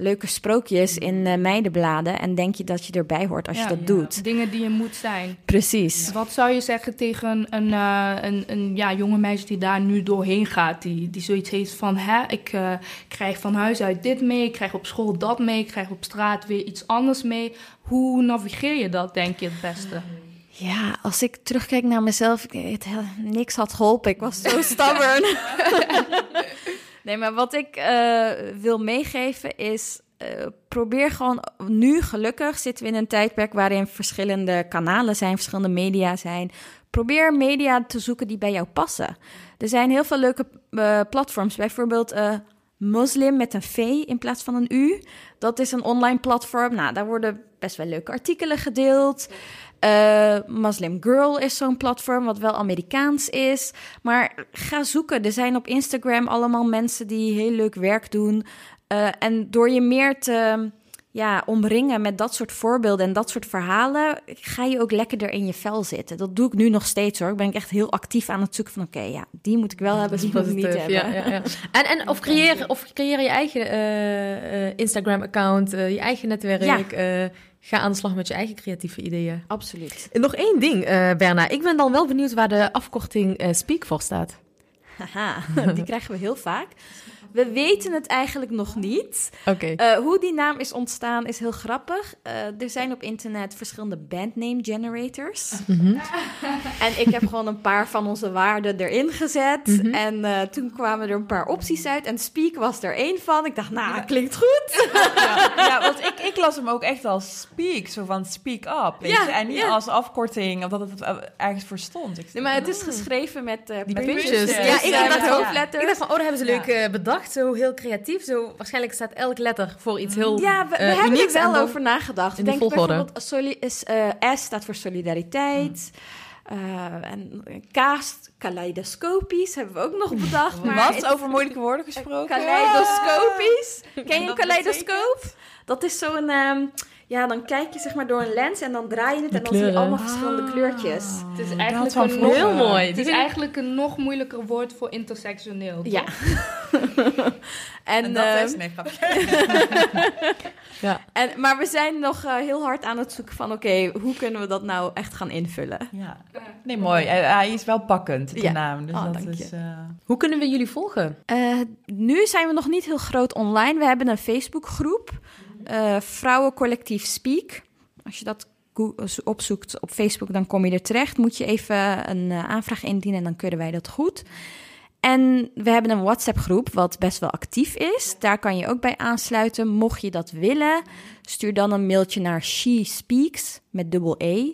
leuke sprookjes in eh, meidenbladen. En denk je dat je erbij hoort als Ja, je dat ja. doet. Dingen die je moet zijn. Precies. Wat zou je zeggen tegen een, eh, een, een ja, jonge meisje die daar nu doorheen gaat? Die, die zoiets heeft van, hè, ik eh, krijg van huis uit dit mee, ik krijg op school dat mee, ik krijg op straat weer iets anders mee. Hoe navigeer je dat, denk je, het beste? Ja, als ik terugkijk naar mezelf, ik- het, niks had geholpen. Ik was zo stubborn. nee, maar wat ik eh, wil meegeven is... eh, probeer gewoon nu, gelukkig zitten we in een tijdperk waarin verschillende kanalen zijn, verschillende media zijn. Probeer media te zoeken die bij jou passen. Er zijn heel veel leuke eh, platforms, bijvoorbeeld Muslim met een V in plaats van een U. Dat is een online platform. Nou, daar worden best wel leuke artikelen gedeeld. Eh, Muslim Girl is zo'n platform, wat wel Amerikaans is. Maar ga zoeken. Er zijn op Instagram allemaal mensen die heel leuk werk doen. Eh, en door je meer te ja, omringen met dat soort voorbeelden en dat soort verhalen, ga je ook lekkerder in je vel zitten. Dat doe ik nu nog steeds hoor. Ik ben echt heel actief aan het zoeken van, oké, ja, die moet ik wel hebben, die moet ik niet hebben. Ja, ja, ja. En, en of, creëer, of creëer je eigen eh, eh, Instagram-account, eh, je eigen netwerk. Ga aan de slag met je eigen creatieve ideeën. Absoluut. En nog één ding, Berna. Ik ben dan wel benieuwd waar de afkorting Speak voor staat. Haha, die krijgen we heel vaak. We weten het eigenlijk nog niet. Oké. Eh, hoe die naam is ontstaan is heel grappig. Eh, er zijn op internet verschillende bandname generators. En ik heb gewoon een paar van onze waarden erin gezet. En eh, toen kwamen er een paar opties uit. En Speak was er één van. Ik dacht, nou, klinkt goed. Ja, ja, want ik, ik las hem ook echt als speak, zo van speak up. Weet Ja, je? En niet ja. als afkorting, of dat het ergens voor stond. Ik Nee, maar het is geschreven met, eh Die met puntjes. puntjes. Ja, ik dacht hoofdletters. Ik dacht van, oh, dat hebben ze leuk eh, bedacht. Zo heel creatief. Zo, waarschijnlijk staat elk letter voor iets heel Ja, we, we eh, hebben er wel dan- over nagedacht. in de Denk volgorde. bijvoorbeeld, soli is, eh, S staat voor solidariteit. Eh, en K, st- kaleidoscopisch, hebben we ook nog bedacht. Maar Wat het- over moeilijke woorden gesproken? Kaleidoscopisch. Ken je En een kaleidoscoop? Dat is zo'n... ehm, ja, dan kijk je zeg maar door een lens en dan draai je het en dan zie je allemaal verschillende kleurtjes. Het is eigenlijk een nog, Heel mooi. Het is eigenlijk een nog moeilijker woord voor intersectioneel. toch? Ja. en, En dat ehm, is, nee. Ja. en, maar we zijn nog eh, heel hard aan het zoeken van... oké, hoe kunnen we dat nou echt gaan invullen? Ja. Nee, mooi. Hij hij is wel pakkend, de Ja. naam. Dus Oh, dat dank je. is... eh, Hoe kunnen we jullie volgen? Eh, nu zijn we nog niet heel groot online. We hebben een Facebookgroep, eh Vrouwencollectief Speak. Als je dat go- opzoekt op Facebook, dan kom je er terecht. Moet je even een eh, aanvraag indienen en dan kunnen wij dat goed. En we hebben een WhatsApp-groep wat best wel actief is. Daar kan je ook bij aansluiten. Mocht je dat willen, stuur dan een mailtje naar She Speaks met dubbel E.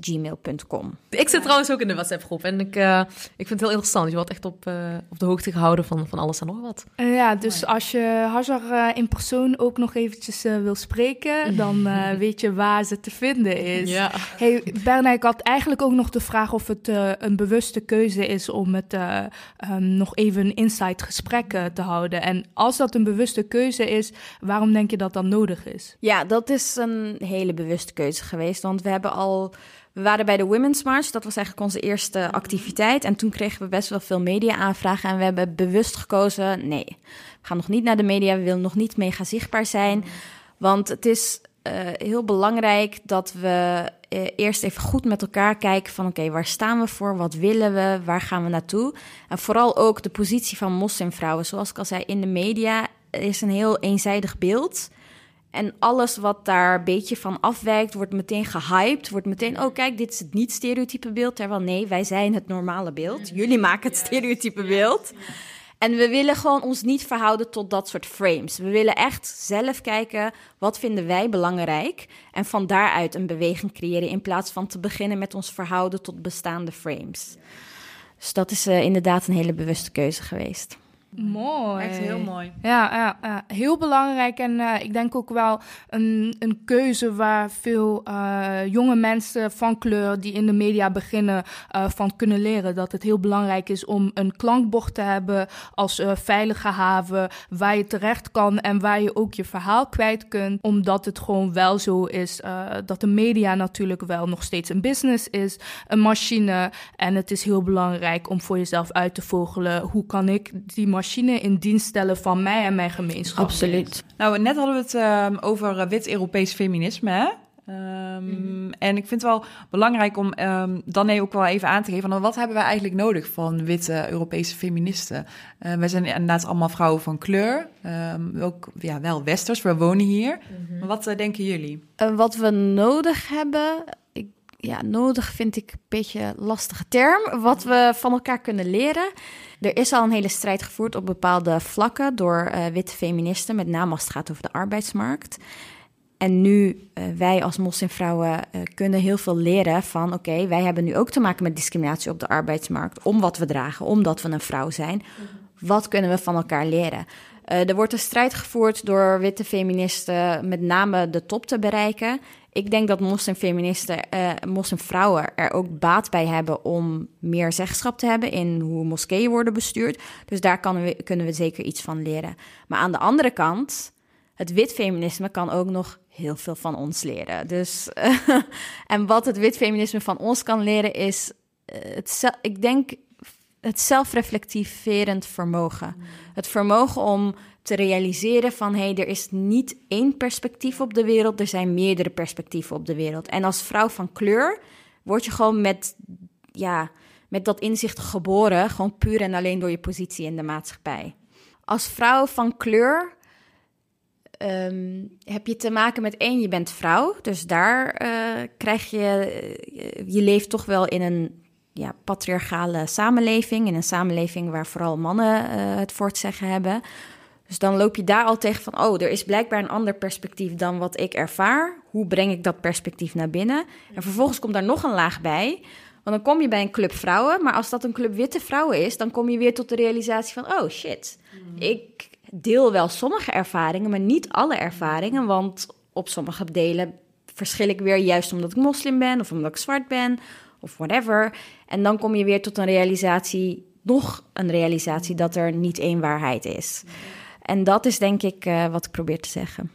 gmail.com. Ik zit trouwens ook in de WhatsApp-groep en ik, uh, ik vind het heel interessant. Je wordt echt op, uh, op de hoogte gehouden van, van alles en nog wat. Uh, ja, dus als je Hajar in persoon ook nog eventjes wil spreken, dan weet je waar ze te vinden is. Ja. Hey, Berna, ik had eigenlijk ook nog de vraag of het een bewuste keuze is om het um, nog even een insight gesprek te houden. En als dat een bewuste keuze is, waarom denk je dat dan nodig is? Ja, dat is een hele bewuste keuze geweest, want we hebben al we waren bij de Women's March, dat was eigenlijk onze eerste activiteit. En toen kregen we best wel veel media-aanvragen. En we hebben bewust gekozen: nee, we gaan nog niet naar de media. We willen nog niet mega zichtbaar zijn. Want het is uh, heel belangrijk dat we uh, eerst even goed met elkaar kijken: van oké, waar staan we voor? Wat willen we? Waar gaan we naartoe? En vooral ook de positie van moslimvrouwen. Zoals ik al zei, in de media is een heel eenzijdig beeld. En alles wat daar een beetje van afwijkt, wordt meteen gehyped. Wordt meteen, oh kijk, dit is het niet-stereotype beeld. Terwijl nee, wij zijn het normale beeld. Jullie maken het stereotype beeld. En we willen gewoon ons niet verhouden tot dat soort frames. We willen echt zelf kijken, wat vinden wij belangrijk? En van daaruit een beweging creëren in plaats van te beginnen met ons verhouden tot bestaande frames. Dus dat is uh, inderdaad een hele bewuste keuze geweest. Mooi. Echt heel mooi. Ja, ja, ja. heel belangrijk. En uh, ik denk ook wel een, een keuze waar veel uh, jonge mensen van kleur die in de media beginnen uh, van kunnen leren. Dat het heel belangrijk is om een klankbord te hebben als veilige haven waar je terecht kan en waar je ook je verhaal kwijt kunt. Omdat het gewoon wel zo is dat de media natuurlijk wel nog steeds een business is, een machine. En het is heel belangrijk om voor jezelf uit te vogelen hoe kan ik die machine machine in dienst stellen van mij en mijn gemeenschap. Absoluut. Nou, net hadden we het um, over uh, wit-Europees feminisme, hè? Um, mm. En ik vind het wel belangrijk om um, dan ook wel even aan te geven... Van, wat hebben wij eigenlijk nodig van witte Europese feministen? Uh, wij zijn inderdaad allemaal vrouwen van kleur. Um, ook ja, wel westers, we wonen hier. Mm -hmm. Maar wat uh, denken jullie? Uh, wat we nodig hebben... Ja, nodig vind ik een beetje een lastige term. Wat we van elkaar kunnen leren... Er is al een hele strijd gevoerd op bepaalde vlakken door uh, witte feministen, met name als het gaat over de arbeidsmarkt. En nu, uh, wij als moslimvrouwen uh, kunnen heel veel leren van... oké, okay, wij hebben nu ook te maken met discriminatie op de arbeidsmarkt... om wat we dragen, omdat we een vrouw zijn. Wat kunnen we van elkaar leren? Uh, er wordt een strijd gevoerd door witte feministen... met name de top te bereiken. Ik denk dat moslimfeministen, uh, moslimvrouwen er ook baat bij hebben om meer zeggenschap te hebben in hoe moskeeën worden bestuurd. Dus daar we, kunnen we zeker iets van leren. Maar aan de andere kant, het wit feminisme kan ook nog heel veel van ons leren. Dus, en wat het wit feminisme van ons kan leren is, uh, het, ik denk, het zelfreflectiverend vermogen. Het vermogen om te realiseren van hé, hey, er is niet één perspectief op de wereld, er zijn meerdere perspectieven op de wereld. En als vrouw van kleur word je gewoon met, ja, met dat inzicht geboren, gewoon puur en alleen door je positie in de maatschappij. Als vrouw van kleur um, heb je te maken met één, je bent vrouw, dus daar uh, krijg je, je leeft toch wel in een ja, patriarchale samenleving, in een samenleving waar vooral mannen uh, het voor het zeggen hebben. Dus dan loop je daar al tegen van, oh, er is blijkbaar een ander perspectief dan wat ik ervaar. Hoe breng ik dat perspectief naar binnen? En vervolgens komt daar nog een laag bij. Want dan kom je bij een club vrouwen, maar als dat een club witte vrouwen is, dan kom je weer tot de realisatie van, oh shit, mm. ik deel wel sommige ervaringen, maar niet alle ervaringen, want op sommige delen verschil ik weer juist omdat ik moslim ben of omdat ik zwart ben of whatever. En dan kom je weer tot een realisatie, nog een realisatie dat er niet één waarheid is. En dat is denk ik uh, wat ik probeer te zeggen.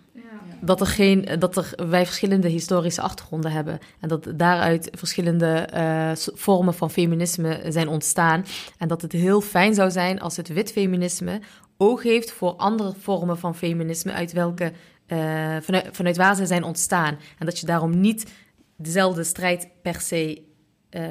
Dat er, geen, dat er wij verschillende historische achtergronden hebben. En dat daaruit verschillende uh, vormen van feminisme zijn ontstaan. En dat het heel fijn zou zijn als het wit feminisme oog heeft voor andere vormen van feminisme, uit welke, vanuit, vanuit waar ze zijn ontstaan. En dat je daarom niet dezelfde strijd per se uh,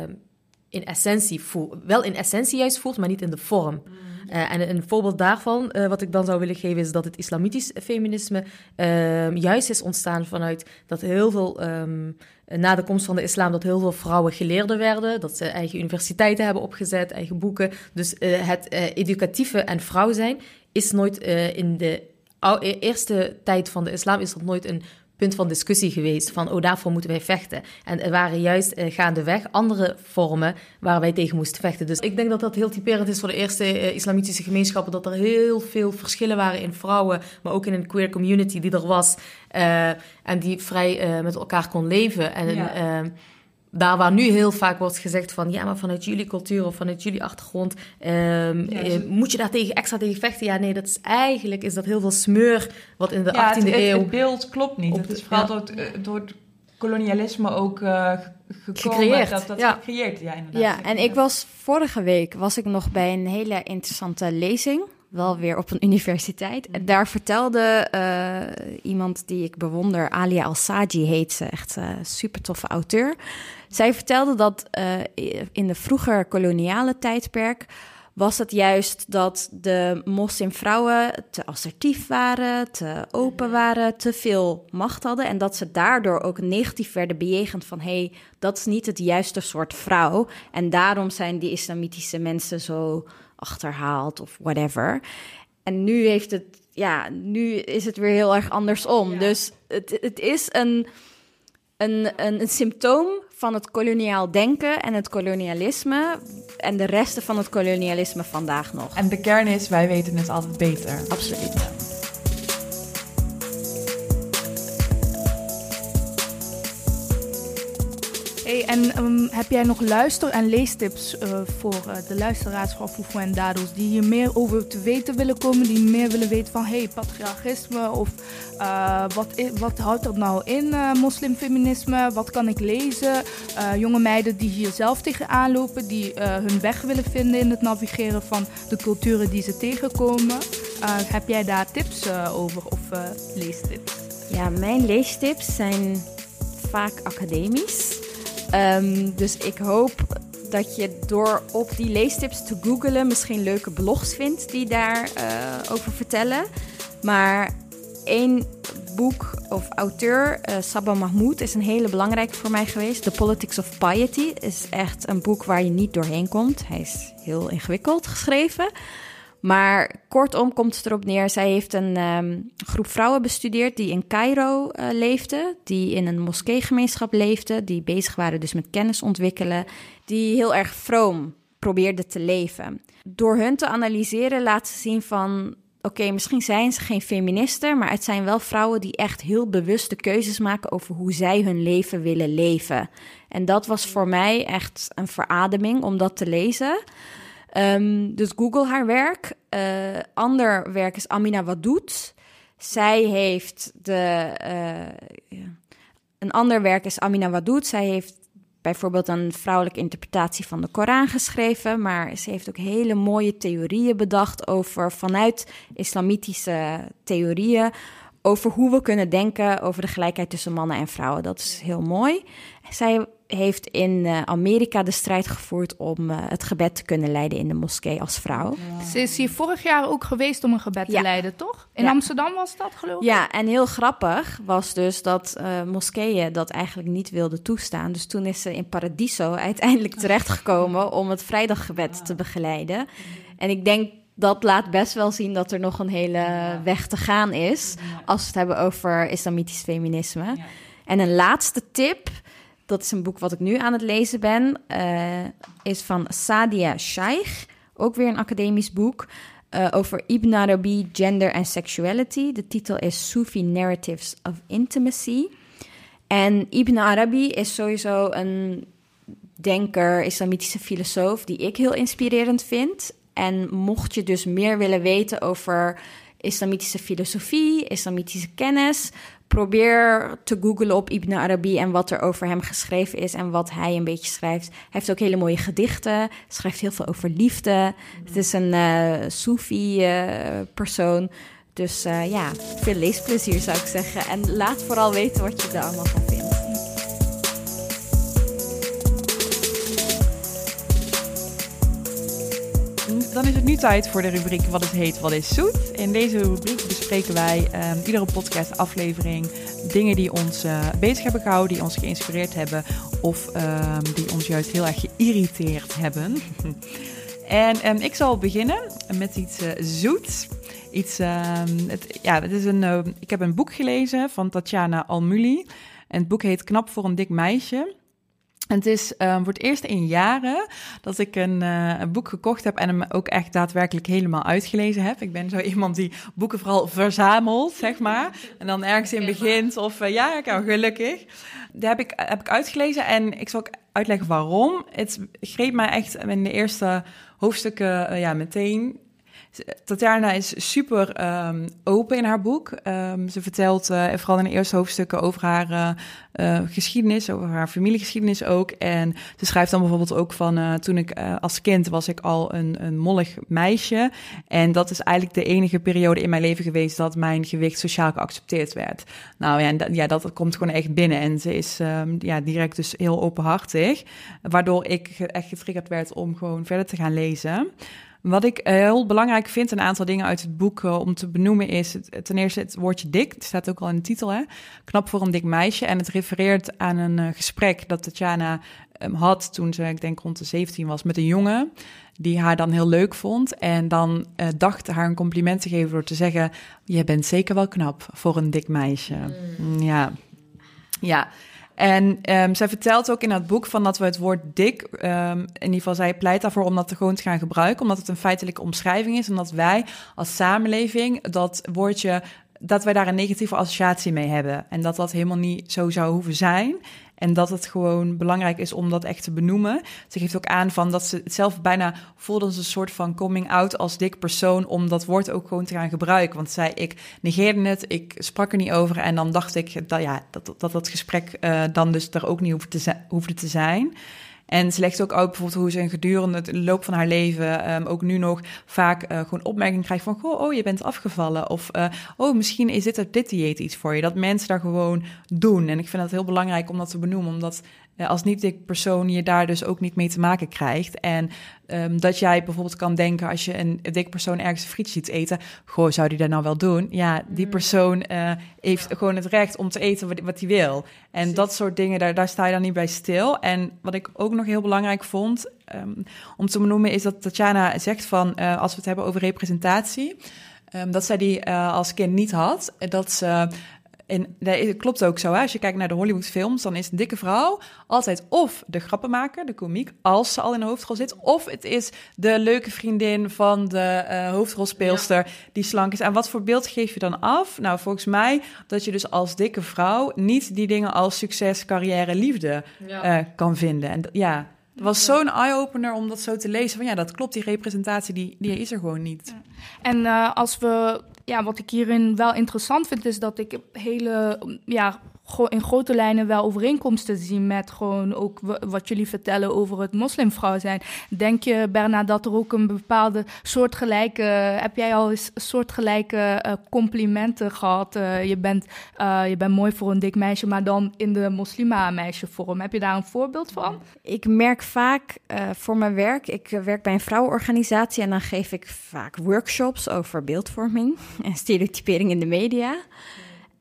in essentie voelt. Wel in essentie juist voelt, maar niet in de vorm. Mm. Uh, en een voorbeeld daarvan, uh, wat ik dan zou willen geven, is dat het islamitisch feminisme uh, juist is ontstaan vanuit dat heel veel, um, na de komst van de islam, dat heel veel vrouwen geleerden werden, dat ze eigen universiteiten hebben opgezet, eigen boeken. Dus het educatieve en vrouw zijn is nooit in de e-, eerste tijd van de islam is dat nooit een punt van discussie geweest van, oh, daarvoor moeten wij vechten. En er waren juist uh, gaandeweg andere vormen waar wij tegen moesten vechten. Dus ik denk dat dat heel typerend is voor de eerste uh, islamitische gemeenschappen, dat er heel veel verschillen waren in vrouwen, maar ook in een queer community die er was uh, en die vrij met elkaar kon leven. En ja daar waar nu heel vaak wordt gezegd van ja, maar vanuit jullie cultuur of vanuit jullie achtergrond um, moet je daar tegen, extra tegen vechten. Ja, nee, dat is eigenlijk is dat heel veel smeur wat in de 18e het, eeuw. Het beeld klopt niet. Het is vooral door, het, door het kolonialisme ook uh, gecreëerd. Dat, dat ja. gecreëerd, ja, inderdaad. Ja, en ik was vorige week was ik nog bij een hele interessante lezing wel weer op een universiteit. En daar vertelde uh, iemand die ik bewonder, Alia Al-Saji heet ze, echt uh, super toffe auteur. Zij vertelde dat uh, in de vroeger koloniale tijdperk was het juist dat de moslimvrouwen te assertief waren, te open waren, te veel macht hadden en dat ze daardoor ook negatief werden bejegend van hé, hey, dat is niet het juiste soort vrouw en daarom zijn die islamitische mensen zo achterhaald of whatever. En nu heeft het, ja, nu is het weer heel erg andersom. Dus het, het is een, een, een, een symptoom van het koloniaal denken en het kolonialisme en de resten van het kolonialisme vandaag nog. En de kern is, wij weten het altijd beter. Absoluut. En um, heb jij nog luister- en leestips uh, voor uh, de luisteraars van Fufu en Dados die hier meer over te weten willen komen, die meer willen weten van hey, patriarchisme of uh, wat, wat houdt dat nou in, moslimfeminisme, wat kan ik lezen? jonge meiden die hier zelf tegenaan lopen, die hun weg willen vinden in het navigeren van de culturen die ze tegenkomen. heb jij daar tips over of leestips? Ja, mijn leestips zijn vaak academisch. Um, dus ik hoop dat je door op die leestips te googelen misschien leuke blogs vindt die daarover uh, over vertellen. Maar één boek of auteur, uh, Sabah Mahmoud, is een hele belangrijke voor mij geweest. The Politics of Piety is echt een boek waar je niet doorheen komt. Hij is heel ingewikkeld geschreven. Maar kortom komt het erop neer, zij heeft een um, groep vrouwen bestudeerd die in Cairo uh, leefden, die in een moskeegemeenschap leefden, die bezig waren dus met kennis ontwikkelen, die heel erg vroom probeerden te leven. Door hun te analyseren laat ze zien van, oké, misschien zijn ze geen feministen, maar het zijn wel vrouwen die echt heel bewuste keuzes maken over hoe zij hun leven willen leven. En dat was voor mij echt een verademing om dat te lezen. Um, dus Google haar werk. Uh, ander werk is Amina Wadoet. Zij heeft de. Uh, een ander werk is Amina Wadoet. Zij heeft bijvoorbeeld een vrouwelijke interpretatie van de Koran geschreven. Maar ze heeft ook hele mooie theorieën bedacht over vanuit islamitische theorieën. Over hoe we kunnen denken over de gelijkheid tussen mannen en vrouwen. Dat is heel mooi. Zij heeft in uh, Amerika de strijd gevoerd om uh, het gebed te kunnen leiden in de moskee als vrouw. Ja. Ze is hier vorig jaar ook geweest om een gebed ja. te leiden, toch? In ja. Amsterdam was dat, geloof ik? Ja, en heel grappig was dus dat uh, moskeeën dat eigenlijk niet wilden toestaan. Dus toen is ze in Paradiso uiteindelijk terechtgekomen om het vrijdaggebed te begeleiden. En ik denk dat laat best wel zien dat er nog een hele weg te gaan is als we het hebben over islamitisch feminisme. En een laatste tip dat is een boek wat ik nu aan het lezen ben. Uh, is van Sadia Shaikh. Ook weer een academisch boek. Uh, over Ibn Arabi, gender en sexuality. De titel is Sufi Narratives of Intimacy. En Ibn Arabi is sowieso een denker, islamitische filosoof, die ik heel inspirerend vind. En mocht je dus meer willen weten over islamitische filosofie, islamitische kennis, probeer te googlen op Ibn Arabi en wat er over hem geschreven is en wat hij een beetje schrijft. Hij heeft ook hele mooie gedichten, schrijft heel veel over liefde. Het is een uh, Soefi uh, persoon. Dus uh, ja, veel leesplezier zou ik zeggen. En laat vooral weten wat je er allemaal van vindt. Dan is het nu tijd voor de rubriek Wat het heet, wat is zoet. In deze rubriek bespreken wij um, iedere podcast aflevering dingen die ons uh, bezig hebben gehouden, die ons geïnspireerd hebben of um, die ons juist heel erg geïrriteerd hebben. en um, ik zal beginnen met iets uh, zoets. iets. ehm, het, ja, het is een, eh, ik heb een boek gelezen van Tatjana Almuli. En het boek heet Knap voor een dik meisje. Het is eh, voor het eerst in jaren dat ik een, eh, een boek gekocht heb en hem ook echt daadwerkelijk helemaal uitgelezen heb. Ik ben zo iemand die boeken vooral verzamelt, zeg maar. En dan ergens in begint of eh, ja, ik gelukkig. Die heb ik, heb ik uitgelezen en ik zal ook uitleggen waarom. Het greep mij echt in de eerste hoofdstukken eh, ja, meteen. Tatjana is super ehm, open in haar boek. Ehm, ze vertelt eh, vooral in de eerste hoofdstukken over haar eh, eh, geschiedenis, over haar familiegeschiedenis ook. En ze schrijft dan bijvoorbeeld ook van toen ik als kind was ik al een, een mollig meisje. En dat is eigenlijk de enige periode in mijn leven geweest dat mijn gewicht sociaal geaccepteerd werd. Nou ja, dat, ja, dat komt gewoon echt binnen. En ze is ehm, ja, direct dus heel openhartig. Waardoor ik echt getriggerd werd om gewoon verder te gaan lezen. Wat ik eh, heel belangrijk vind, een aantal dingen uit het boek eh, om te benoemen, is het, ten eerste het woordje dik. Het staat ook al in de titel, hè? Knap voor een dik meisje. En het refereert aan een eh, gesprek dat Tatjana ehm, had toen ze, ik denk rond de 17 was, met een jongen. Die haar dan heel leuk vond. En dan dacht haar een compliment te geven door te zeggen: Je bent zeker wel knap voor een dik meisje. Mm, Ja. Ja. En ehm, zij vertelt ook in het boek van dat we het woord dik, ehm, in ieder geval zij pleit daarvoor om dat te gewoon te gaan gebruiken, omdat het een feitelijke omschrijving is, omdat wij als samenleving dat woordje, dat wij daar een negatieve associatie mee hebben en dat dat helemaal niet zo zou hoeven zijn. En dat het gewoon belangrijk is om dat echt te benoemen. Ze geeft ook aan van dat ze het zelf bijna voelde als een soort van coming out als dik persoon. Om dat woord ook gewoon te gaan gebruiken. Want zei ik negeerde het, ik sprak er niet over. En dan dacht ik dat ja, dat, dat, dat gesprek eh, dan dus er ook niet hoefde te, hoefde te zijn. En ze legt ook uit bijvoorbeeld hoe ze gedurende het loop van haar leven, ehm, ook nu nog, vaak eh, gewoon opmerkingen krijgt van, oh, je bent afgevallen. Of, eh, oh, misschien is dit, dit dieet iets voor je. Dat mensen daar gewoon doen. En ik vind het heel belangrijk om dat te benoemen, omdat als niet-dik persoon je daar dus ook niet mee te maken krijgt. En ehm, dat jij bijvoorbeeld kan denken, als je een dik persoon ergens een frietje ziet eten, goh, zou die dat nou wel doen? Ja, die persoon eh, heeft gewoon het recht om te eten wat, wat hij wil. En dat soort dingen, daar, daar sta je dan niet bij stil. En wat ik ook nog heel belangrijk vond ehm, om te benoemen, is dat Tatjana zegt van, eh, als we het hebben over representatie, ehm, dat zij die eh, als kind niet had. Dat ze en dat klopt ook zo. Hè? Als je kijkt naar de Hollywoodfilms, dan is een dikke vrouw altijd of de grappenmaker, de komiek, als ze al in de hoofdrol zit, of het is de leuke vriendin van de eh, hoofdrolspeelster die slank is. En wat voor beeld geef je dan af? Nou, volgens mij dat je dus als dikke vrouw niet die dingen als succes, carrière, liefde eh, kan vinden. En ja, het was zo'n eye-opener om dat zo te lezen. Van ja, dat klopt, die representatie die, die is er gewoon niet. En eh, als we, ja, wat ik hierin wel interessant vind, is dat ik hele, ja, in grote lijnen wel overeenkomsten zie met gewoon ook wat jullie vertellen over het moslimvrouw zijn. Denk je, Berna, dat er ook een bepaalde soortgelijke, heb jij al eens soortgelijke eh, complimenten gehad? Eh, je, bent, eh, je bent mooi voor een dik meisje, maar dan in de moslima meisje vorm. Heb je daar een voorbeeld van? Ik merk vaak voor mijn werk, ik werk bij een vrouwenorganisatie en dan geef ik vaak workshops over beeldvorming en stereotypering in de media.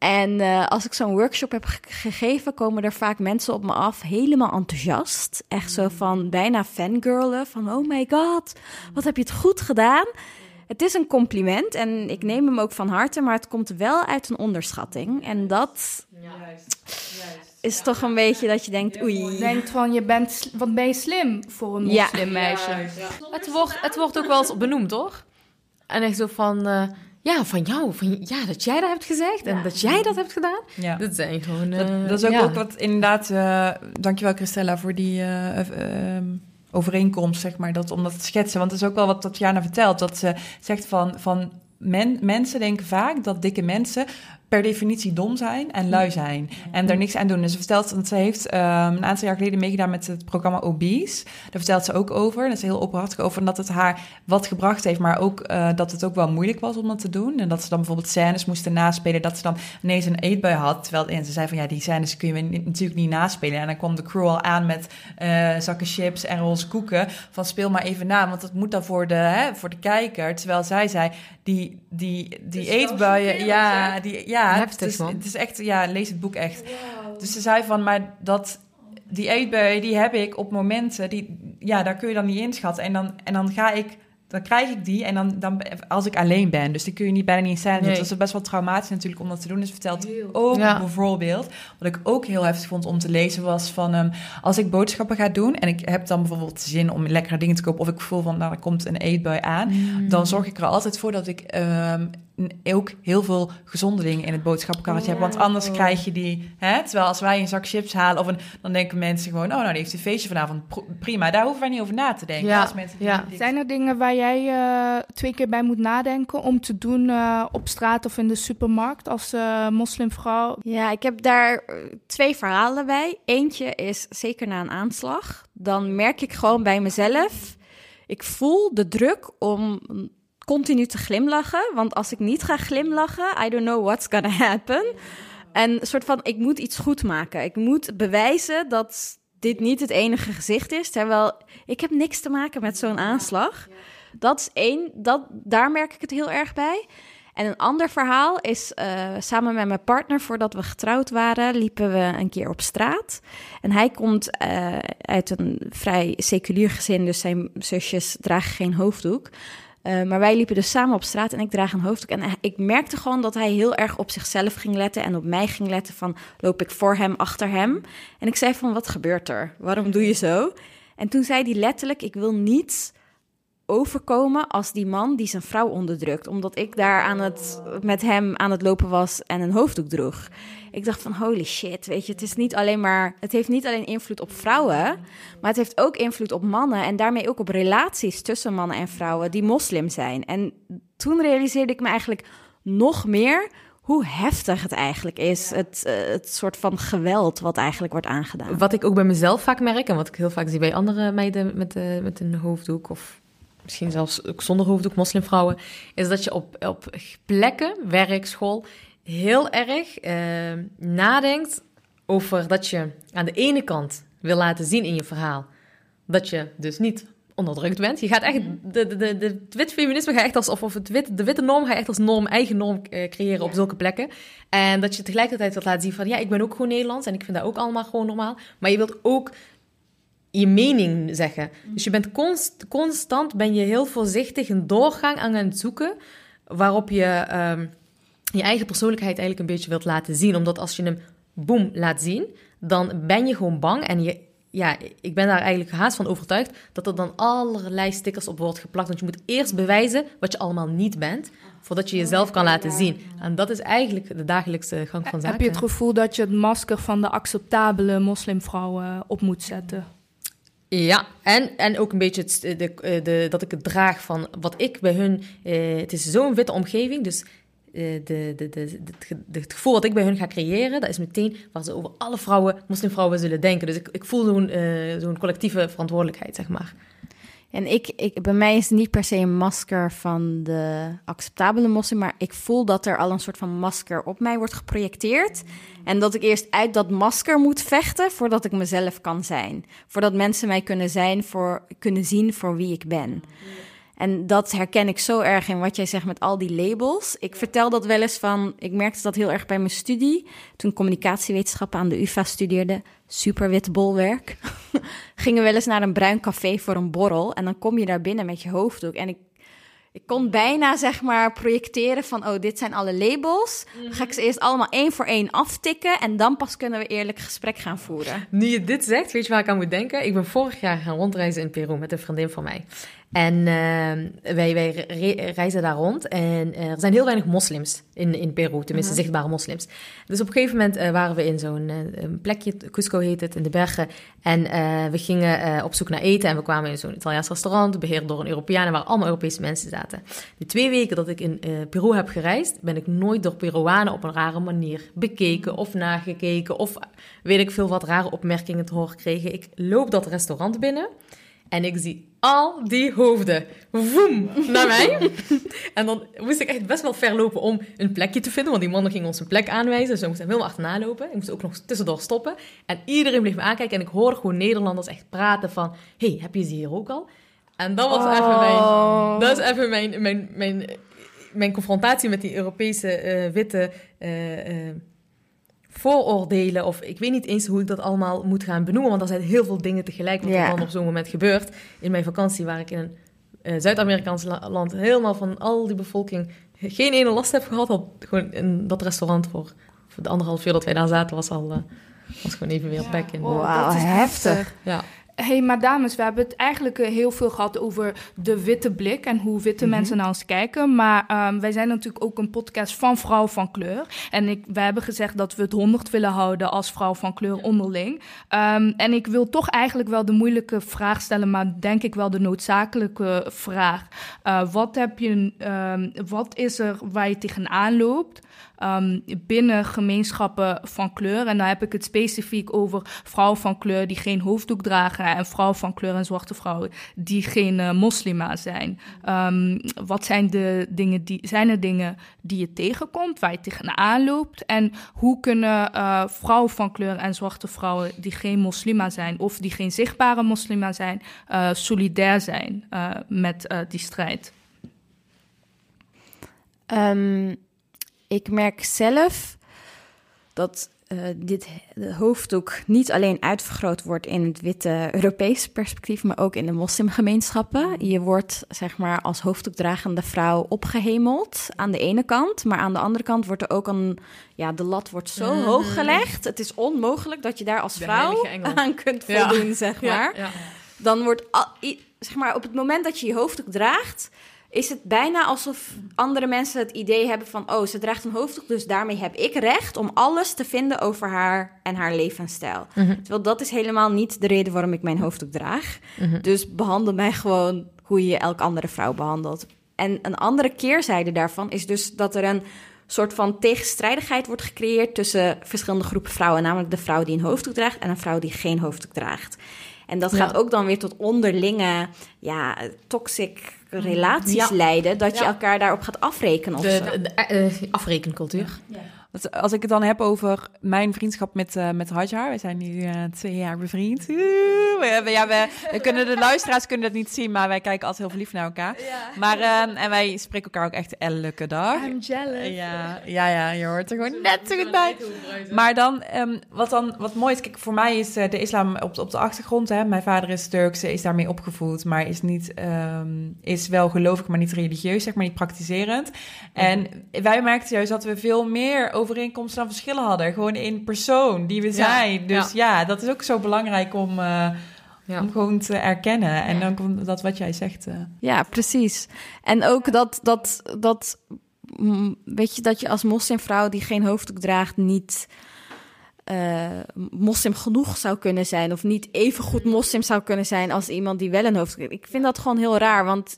En eh, als ik zo'n workshop heb ge- gegeven, komen er vaak mensen op me af helemaal enthousiast. Echt zo van bijna fangirlen, van oh my god, wat heb je het goed gedaan. Het is een compliment en ik neem hem ook van harte, maar het komt wel uit een onderschatting. En dat is toch een beetje dat je denkt, oei. Denkt van, je bent, wat ben je slim voor een Ja. moslimmeisje? Het wordt, het wordt ook wel eens benoemd, toch? En echt zo van, eh, ja, van jou. Van, ja, dat jij dat hebt gezegd en dat jij dat hebt gedaan. Ja. Dat zijn gewoon... Dat, eh, dat is ook, ja. ook wat inderdaad. eh dankjewel, Christella, voor die eh, eh, ehm, overeenkomst, zeg maar. Dat, om dat te schetsen. Want het is ook wel wat Tatjana vertelt. Dat ze zegt van. van men, mensen denken vaak dat dikke mensen per definitie dom zijn en lui zijn. En daar niks aan doen. Dus ze vertelt, want ze heeft ehm, een aantal jaar geleden meegedaan met het programma Obese. Daar vertelt ze ook over. Daar is heel openhartig over. Dat het haar wat gebracht heeft, maar ook eh, dat het ook wel moeilijk was om dat te doen. En dat ze dan bijvoorbeeld scènes moesten naspelen. Dat ze dan ineens een eetbui had. Terwijl en ze zei van ja, die scènes kun je natuurlijk niet naspelen. En dan kwam de crew al aan met eh, zakken chips en roze koeken. Van speel maar even na, want dat moet dan voor de, hè, voor de kijker. Terwijl zij zei, die, die, die eetbuien, ja, die, ja Heftig, het, is, man. het is echt, ja, lees het boek echt. Dus ze zei van, maar dat, die eetbuien, die heb ik op momenten, die, ja, daar kun je dan niet inschatten. En dan, en dan ga ik dan krijg ik die en dan, dan als ik alleen ben. Dus die kun je niet bijna niet zetten. Nee. Dat is best wel traumatisch natuurlijk om dat te doen. Dus vertelt ook Ja. bijvoorbeeld, wat ik ook heel heftig vond om te lezen, was van ehm, als ik boodschappen ga doen en ik heb dan bijvoorbeeld zin om lekkere dingen te kopen, of ik voel van nou, er komt een eetbui aan, dan zorg ik er altijd voor dat ik ehm, ook heel veel gezonde dingen in het boodschappenkarretje heb. Want anders krijg je die, hè, terwijl als wij een zak chips halen, of een, dan denken mensen gewoon, oh nou, die heeft een feestje vanavond, prima, daar hoeven wij niet over na te denken. Ja, Als mensen ja. die- Zijn er dingen waar jij eh, twee keer bij moet nadenken om te doen eh, op straat of in de supermarkt als eh, moslimvrouw? Ja, ik heb daar twee verhalen bij. Eentje is zeker na een aanslag. Dan merk ik gewoon bij mezelf. Ik voel de druk om continu te glimlachen. Want als ik niet ga glimlachen, I don't know what's gonna happen. En soort van, ik moet iets goed maken. Ik moet bewijzen dat dit niet het enige gezicht is. Terwijl ik heb niks te maken met zo'n aanslag. Dat is één, dat, daar merk ik het heel erg bij. En een ander verhaal is eh, samen met mijn partner, voordat we getrouwd waren, liepen we een keer op straat. En hij komt eh, uit een vrij seculier gezin, dus zijn zusjes dragen geen hoofddoek. Eh, maar wij liepen dus samen op straat en ik draag een hoofddoek. En hij- ik merkte gewoon dat hij heel erg op zichzelf ging letten en op mij ging letten van loop ik voor hem, achter hem. En ik zei van wat gebeurt er? Waarom doe je zo? En toen zei hij letterlijk ik wil niet overkomen als die man die zijn vrouw onderdrukt. Omdat ik daar aan het, met hem aan het lopen was en een hoofddoek droeg. Ik dacht van holy shit, weet je, het is niet alleen maar, het heeft niet alleen invloed op vrouwen, maar het heeft ook invloed op mannen en daarmee ook op relaties tussen mannen en vrouwen die moslim zijn. En toen realiseerde ik me eigenlijk nog meer hoe heftig het eigenlijk is, het, eh, het soort van geweld wat eigenlijk wordt aangedaan. Wat ik ook bij mezelf vaak merk en wat ik heel vaak zie bij andere meiden met, eh, met een hoofddoek of misschien zelfs ook zonder hoofddoek, moslimvrouwen, is dat je op, op plekken, werk, school, heel erg eh, nadenkt over dat je aan de ene kant wil laten zien in je verhaal dat je dus niet onderdrukt bent. Je gaat echt, de, de, de, de, het wit feminisme gaat echt als, of, of het wit, de witte norm gaat echt als norm, eigen norm eh, creëren op zulke plekken. En dat je tegelijkertijd wilt laten zien van, ja, ik ben ook gewoon Nederlands en ik vind dat ook allemaal gewoon normaal. Maar je wilt ook je mening zeggen. Dus je bent const, constant, ben je heel voorzichtig een doorgang aan het zoeken waarop je ehm, je eigen persoonlijkheid eigenlijk een beetje wilt laten zien. Omdat als je hem boem laat zien, dan ben je gewoon bang en je ja, ik ben daar eigenlijk haast van overtuigd dat er dan allerlei stickers op wordt geplakt. Want je moet eerst bewijzen wat je allemaal niet bent, voordat je jezelf kan laten zien. En dat is eigenlijk de dagelijkse gang van zaken. Heb je het gevoel dat je het masker van de acceptabele moslimvrouw op moet zetten? Ja, en, en ook een beetje het, de, de, dat ik het draag van wat ik bij hun... Eh, het is zo'n witte omgeving, dus eh, de, de, de, het gevoel wat ik bij hun ga creëren... dat is meteen waar ze over alle vrouwen, moslimvrouwen zullen denken. Dus ik, ik voel eh, zo'n collectieve verantwoordelijkheid, zeg maar. En ik, ik, bij mij is het niet per se een masker van de acceptabele moslim, maar ik voel dat er al een soort van masker op mij wordt geprojecteerd. En dat ik eerst uit dat masker moet vechten voordat ik mezelf kan zijn. Voordat mensen mij kunnen, zijn voor, kunnen zien voor wie ik ben. En dat herken ik zo erg in wat jij zegt met al die labels. Ik vertel dat wel eens van, ik merkte dat heel erg bij mijn studie. Toen communicatiewetenschappen aan de UvA studeerde, super wit bolwerk. Gingen we wel eens naar een bruin café voor een borrel. En dan kom je daar binnen met je hoofddoek. En ik, ik kon bijna zeg maar projecteren van, oh, dit zijn alle labels. Dan ga ik ze eerst allemaal één voor één aftikken. En dan pas kunnen we eerlijk gesprek gaan voeren. Nu je dit zegt, weet je waar ik aan moet denken? Ik ben vorig jaar gaan rondreizen in Peru met een vriendin van mij. En eh, wij, wij re- reizen daar rond. En eh, er zijn heel weinig moslims in, in Peru, tenminste zichtbare moslims. Dus op een gegeven moment eh, waren we in zo'n eh, plekje, Cusco heet het, in de bergen. En we gingen op zoek naar eten. En we kwamen in zo'n Italiaans restaurant, beheerd door een Europeaan. Waar allemaal Europese mensen zaten. De twee weken dat ik in Peru heb gereisd, ben ik nooit door Peruanen op een rare manier bekeken of nagekeken. Of weet ik veel wat rare opmerkingen te horen gekregen. Ik loop dat restaurant binnen en ik zie al die hoofden woem, naar mij. en dan moest ik echt best wel ver lopen om een plekje te vinden, want die mannen gingen ons een plek aanwijzen. Dus we moesten helemaal achterna lopen. Ik moest ook nog tussendoor stoppen. En iedereen bleef me aankijken en ik hoorde gewoon Nederlanders echt praten van... hey, heb je ze hier ook al? En dat was even mijn... Dat is even mijn, mijn, mijn, mijn confrontatie met die Europese eh, witte... eh, eh, vooroordelen, of ik weet niet eens hoe ik dat allemaal moet gaan benoemen, want er zijn heel veel dingen tegelijk wat er dan op zo'n moment gebeurt. In mijn vakantie waar ik in een uh, Zuid-Amerikaans land helemaal van al die bevolking geen ene last heb gehad. Al, gewoon in dat restaurant voor, voor de anderhalf uur dat wij daar zaten was al... Uh, was gewoon even weer back in. Wauw, heftig. Ja hey, maar dames, we hebben het eigenlijk eh, heel veel gehad over de witte blik en hoe witte mhm. mensen naar ons kijken. Maar um, wij zijn natuurlijk ook een podcast van vrouw van kleur. En ik, we hebben gezegd dat we het honderd willen houden als vrouw van kleur onderling. Um, en ik wil toch eigenlijk wel de moeilijke vraag stellen, maar denk ik wel de noodzakelijke vraag. Uh, wat, heb je, um, wat is er waar je tegenaan loopt? Um, binnen gemeenschappen van kleur. En dan heb ik het specifiek over vrouwen van kleur die geen hoofddoek dragen en vrouwen van kleur en zwarte vrouwen die geen uh, moslima zijn. Um, wat zijn de dingen die zijn er dingen die je tegenkomt, waar je tegenaan loopt? En hoe kunnen uh, vrouwen van kleur en zwarte vrouwen die geen moslima zijn of die geen zichtbare moslima zijn, uh, solidair zijn met die strijd? Um, ik merk zelf dat uh, dit hoofddoek niet alleen uitvergroot wordt in het witte Europese perspectief, maar ook in de moslimgemeenschappen. Je wordt zeg maar als hoofddoekdragende vrouw opgehemeld aan de ene kant, maar aan de andere kant wordt er ook een, ja, de lat wordt zo mhm. hoog gelegd. Het is onmogelijk dat je daar als vrouw aan kunt voldoen, zeg maar. Ja, ja. Dan wordt, al, zeg maar, op het moment dat je je hoofddoek draagt, is het bijna alsof andere mensen het idee hebben van... oh, ze draagt een hoofddoek, dus daarmee heb ik recht... om alles te vinden over haar en haar levensstijl. Mhm. Terwijl dat is helemaal niet de reden waarom ik mijn hoofddoek draag. Mhm. Dus behandel mij gewoon hoe je elke andere vrouw behandelt. En een andere keerzijde daarvan is dus dat er een soort van tegenstrijdigheid wordt gecreëerd... tussen verschillende groepen vrouwen. Namelijk de vrouw die een hoofddoek draagt en een vrouw die geen hoofddoek draagt. En dat gaat ook dan weer tot onderlinge, ja, toxic relaties leiden, dat je elkaar daarop gaat afrekenen. Of de, de, uh, afrekencultuur. Als ik het dan heb over mijn vriendschap met, uh, met Hadjar. We zijn nu uh, twee jaar bevriend. We, ja, we, we, kunnen de luisteraars kunnen dat niet zien, maar wij kijken altijd heel verliefd naar elkaar. Maar, uh, en wij spreken elkaar ook echt elke dag. I'm jealous. ja, ja, ja, je hoort er gewoon net zo goed bij. Maar dan, um, wat dan, wat mooi is, kijk, voor mij is de islam op, op de achtergrond. Hè. Mijn vader is Turks, is daarmee opgevoed, maar is niet, um, is wel gelovig, maar niet religieus, zeg maar, niet praktiserend. En wij merkten juist dat we veel meer overeenkomsten dan verschillen hadden. Gewoon in persoon die we zijn. Dus ja. dat is ook zo belangrijk om, uh, om gewoon te erkennen. En dan komt dat wat jij zegt. Uh. Ja, precies. En ook dat, dat, dat, mm, weet je, dat je als moslimvrouw die geen hoofddoek draagt niet uh, moslim genoeg zou kunnen zijn. Of niet even goed moslim zou kunnen zijn als iemand die wel een hoofd. Ik vind dat gewoon heel raar. Want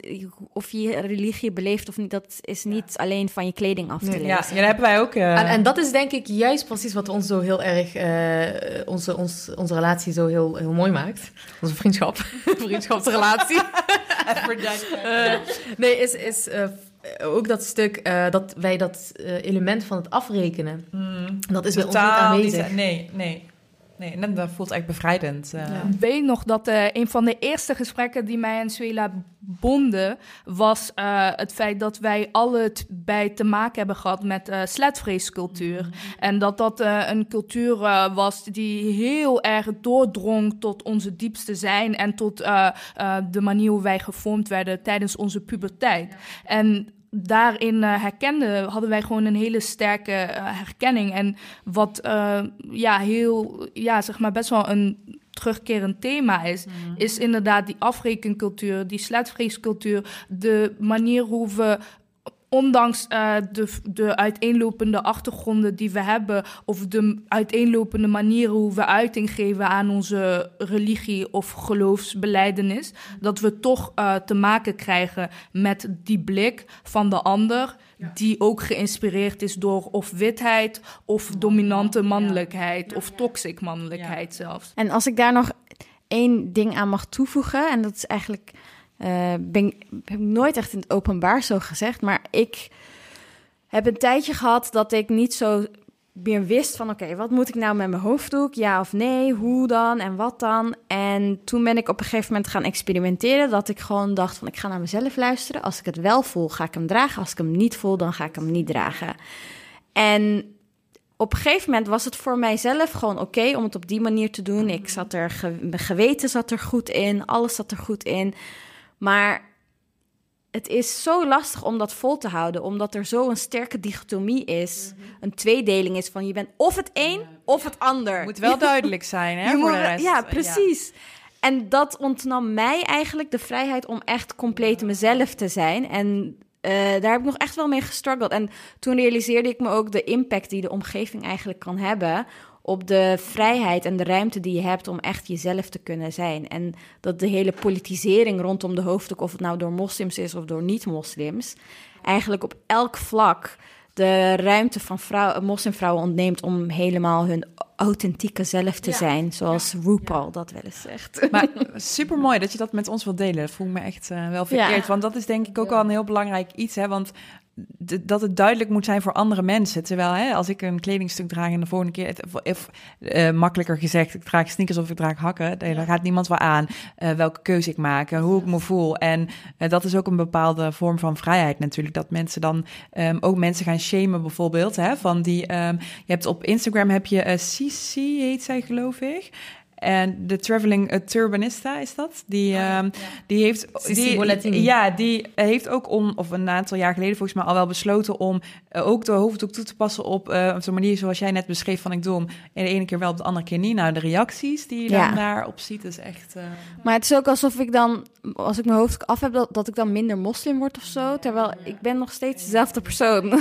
of je religie beleeft of niet, dat is niet alleen van je kleding af te lezen. Ja, ja dat hebben wij ook. Uh... En, en, dat is denk ik juist precies wat ons zo heel erg, uh, onze, ons, onze relatie zo heel, heel mooi maakt. Onze vriendschap, vriendschapsrelatie. nee, is, is eh, ook dat stuk uh, dat wij dat uh, element van het afrekenen, mm. dat is bij ons niet aanwezig. nee, nee. Nee, en dat voelt echt bevrijdend. Uh. Ik weet nog dat uh, een van de eerste gesprekken die mij en Suela bonden... was uh, het feit dat wij alle bij te maken hebben gehad met uh, sletvreescultuur. Mm. En dat dat een cultuur was die heel erg doordrong tot onze diepste zijn... en tot de manier hoe wij gevormd werden tijdens onze puberteit. Ja. En daarin uh, herkenden, hadden wij gewoon een hele sterke uh, herkenning. En wat uh, ja, heel, ja, zeg maar best wel een terugkerend thema is, mm. is inderdaad die afrekencultuur, die sletvreescultuur, de manier hoe we ondanks uh, de, de uiteenlopende achtergronden die we hebben, of de uiteenlopende manieren hoe we uiting geven aan onze religie of geloofsbeleidenis, dat we toch uh, te maken krijgen met die blik van de ander, die ook geïnspireerd is door of witheid, of dominante mannelijkheid, of toxic mannelijkheid zelfs. En als ik daar nog één ding aan mag toevoegen, en dat is eigenlijk uh, ben, heb ik nooit echt in het openbaar zo gezegd. Maar ik heb een tijdje gehad dat ik niet zo meer wist van... oké, wat moet ik nou met mijn hoofddoek? Ja of nee? Hoe dan? En wat dan? En toen ben ik op een gegeven moment gaan experimenteren... dat ik gewoon dacht van ik ga naar mezelf luisteren. Als ik het wel voel, ga ik hem dragen. Als ik hem niet voel, dan ga ik hem niet dragen. En op een gegeven moment was het voor mijzelf gewoon oké om het op die manier te doen. Ik zat er, mijn geweten zat er goed in, alles zat er goed in. Maar het is zo lastig om dat vol te houden, omdat er zo een sterke dichotomie is. Een tweedeling is van je bent of het een of het ander. Moet wel duidelijk zijn, hè? Je voor moet- de rest. Ja, precies. En dat ontnam mij eigenlijk de vrijheid om echt compleet mezelf te zijn. En eh, daar heb ik nog echt wel mee gestruggeld. En toen realiseerde ik me ook de impact die de omgeving eigenlijk kan hebben op de vrijheid en de ruimte die je hebt om echt jezelf te kunnen zijn. En dat de hele politisering rondom de hoofddoek, of het nou door moslims is of door niet-moslims, eigenlijk op elk vlak de ruimte van vrouw, moslimvrouwen ontneemt om helemaal hun authentieke zelf te zijn, zoals RuPaul dat wel eens zegt. Maar super mooi dat je dat met ons wilt delen. Dat voel ik me echt eh, wel vereerd. Ja. Want dat is denk ik ook wel een heel belangrijk iets. Hè? Want dat het duidelijk moet zijn voor andere mensen. Terwijl hè, als ik een kledingstuk draag en de volgende keer... het- eh, makkelijker gezegd, ik draag sneakers of ik draag hakken. Daar gaat niemand wel aan eh, welke keuze ik maak, eh, hoe ik me voel. En dat is ook een bepaalde vorm van vrijheid natuurlijk. Dat mensen dan ehm, ook mensen gaan shamen bijvoorbeeld. Hè? Van die, ehm, je hebt op Instagram heb je Cici, heet zij geloof ik. En de Traveling eh, Turbanista is dat? Die, ehm, die heeft... Die. Ja, die heeft ook om, of een aantal jaar geleden volgens mij al wel besloten om eh, ook de hoofddoek toe te passen op, eh, op zo'n manier zoals jij net beschreef van ik doe hem en de ene keer wel, op de andere keer niet. Nou, de reacties die je Ja. dan daarop ziet is echt... eh, Maar het is ook alsof ik dan, als ik mijn hoofd af heb, dat, dat ik dan minder moslim word of zo. Terwijl ik ben nog steeds dezelfde persoon.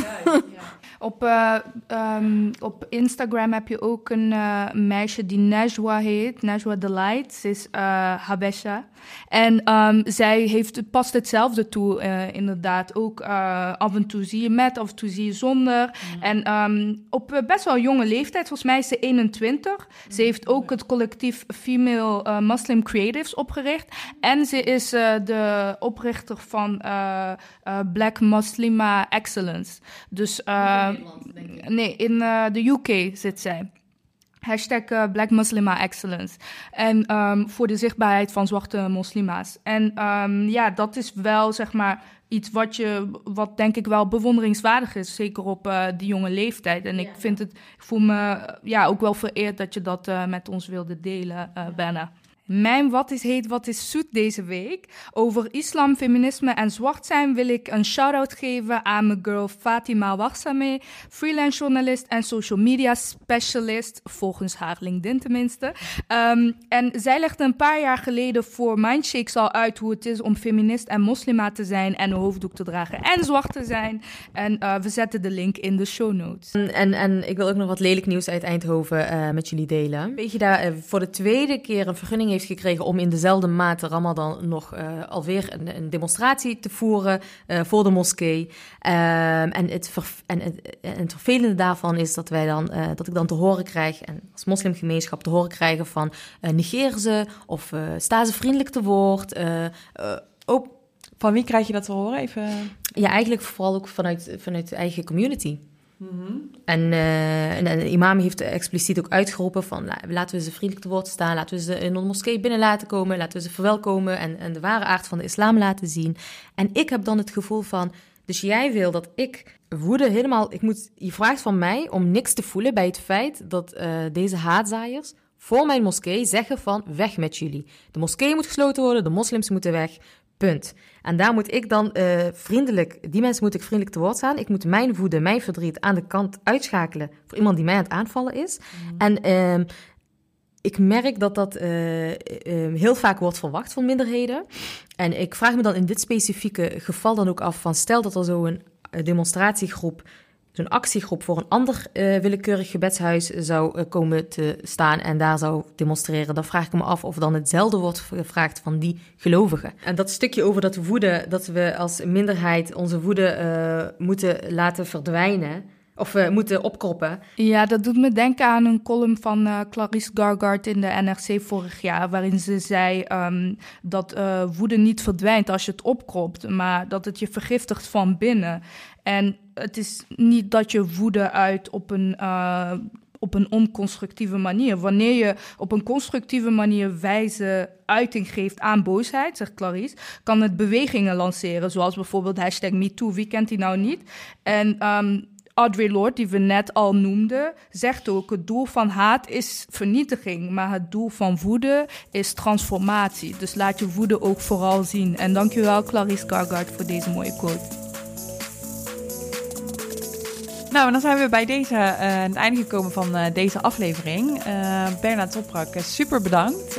Op, eh, ehm, op Instagram heb je ook een eh, meisje die Najwa heet, Najwa Delight. Ze is eh Habesha. En ehm, zij heeft, past hetzelfde toe, eh, inderdaad. Ook eh, af en toe zie je met, af en toe zie je zonder. En ehm, op best wel jonge leeftijd, volgens mij is ze 21. Ze heeft ook het collectief Female Muslim Creatives opgericht. En ze is de oprichter van Black Muslima Excellence. Dus eh, nee, in de UK zit zij. Hashtag eh, Black Muslima Excellence. En ehm, voor de zichtbaarheid van zwarte moslima's. En ehm, ja, dat is wel zeg maar iets wat, je, wat denk ik wel bewonderingswaardig is. Zeker op eh, die jonge leeftijd. En ik vind het, ik voel me ja, ook wel vereerd dat je dat eh, met ons wilde delen, Berna. Mijn Wat is Heet, Wat is Zoet deze week. Over islam, feminisme en zwart zijn wil ik een shout-out geven aan mijn girl Fatima Warsame, freelance journalist en social media specialist, volgens haar LinkedIn tenminste. Ehm, en zij legde een paar jaar geleden voor Mindshakes al uit hoe het is om feminist en moslima te zijn en een hoofddoek te dragen en zwart te zijn. En eh, we zetten de link in de show notes. En, en, ik wil ook nog wat lelijk nieuws uit Eindhoven eh, met jullie delen. Weet je, daar eh, voor de tweede keer een vergunning heeft gekregen om in dezelfde de Ramadan nog eh, alweer een, een demonstratie te voeren eh, voor de moskee. Ehm, en, het en, het, en het vervelende daarvan is dat wij dan, eh, dat ik dan te horen krijg, en als moslimgemeenschap te horen krijgen van negeer ze of sta ze vriendelijk te woord. ook, van wie krijg je dat te horen? Even... ja, eigenlijk vooral ook vanuit, vanuit de eigen community. En, eh, en, en de imam heeft expliciet ook uitgeroepen van la- laten we ze vriendelijk te woord staan, laten we ze in de moskee binnen laten komen, laten we ze verwelkomen en, en de ware aard van de islam laten zien. En ik heb dan het gevoel van, dus jij wil dat ik woede helemaal, ik moet, je vraagt van mij om niks te voelen bij het feit dat eh, deze haatzaaiers voor mijn moskee zeggen van weg met jullie. De moskee moet gesloten worden, de moslims moeten weg, punt. En daar moet ik dan eh, vriendelijk, die mensen moet ik vriendelijk te woord staan. Ik moet mijn woede, mijn verdriet aan de kant uitschakelen voor iemand die mij aan het aanvallen is. En ehm, ik merk dat dat eh, eh, heel vaak wordt verwacht van minderheden. En ik vraag me dan in dit specifieke geval dan ook af van stel dat er zo'n eh, demonstratiegroep, zo'n actiegroep voor een ander eh, willekeurig gebedshuis zou eh, komen te staan en daar zou demonstreren, dan vraag ik me af of dan hetzelfde wordt gevraagd van die gelovigen. En dat stukje over dat woede, dat we als minderheid onze woede eh, moeten laten verdwijnen of eh, moeten opkroppen. Ja, dat doet me denken aan een column van eh, Clarice Gargard in de NRC vorig jaar, waarin ze zei ehm, dat eh, woede niet verdwijnt als je het opkropt, maar dat het je vergiftigt van binnen. En het is niet dat je woede uit op een, op een onconstructieve manier. Wanneer je op een constructieve manier wijze uiting geeft aan boosheid, zegt Clarice, kan het bewegingen lanceren, zoals bijvoorbeeld hashtag MeToo. Wie kent die nou niet? En ehm, Audre Lorde, die we net al noemden, zegt ook: het doel van haat is vernietiging, maar het doel van woede is transformatie. Dus laat je woede ook vooral zien. En dankjewel, Clarice Gargard, voor deze mooie quote. Nou, en dan zijn we bij deze, uh, het einde gekomen van uh, deze aflevering. Uh, Bernard Toprak, super bedankt.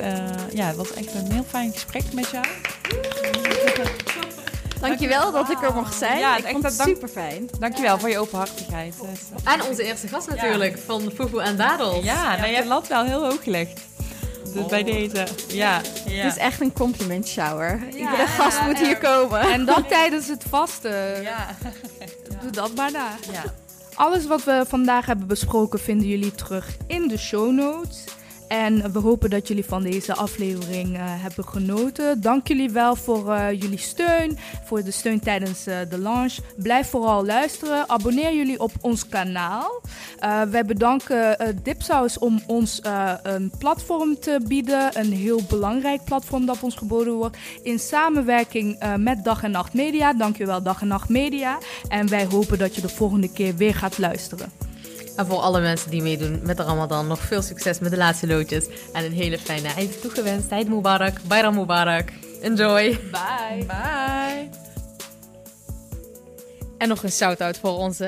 ja, het was echt een heel fijn gesprek met jou. Dankjewel dat ik er mocht zijn. Ja, ik vond het super fijn. Dankjewel voor je openhartigheid. En onze eerste gast natuurlijk, van Fufu en Dadels. Ja, nou, je hebt lat wel heel hoog gelegd. Dus oh. bij deze. Ja, ja. Het is echt een compliment shower. Iedere gast moet hier komen. En dat tijdens het vasten. Ja. Doe dat maar na. Ja. Alles wat we vandaag hebben besproken vinden jullie terug in de show notes. En we hopen dat jullie van deze aflevering uh, hebben genoten. Dank jullie wel voor uh, jullie steun, voor de steun tijdens uh, de launch. Blijf vooral luisteren. Abonneer jullie op ons kanaal. wij bedanken Dipsaus om ons een platform te bieden. Een heel belangrijk platform dat ons geboden wordt. In samenwerking met Dag en Nacht Media. Dankjewel Dag en Nacht Media. En wij hopen dat je de volgende keer weer gaat luisteren. En voor alle mensen die meedoen met de Ramadan, nog veel succes met de laatste loodjes. En een hele fijne eind toegewenst. Eid Mubarak, Bayram Mubarak. Enjoy. Bye. Bye. En nog een shout-out voor onze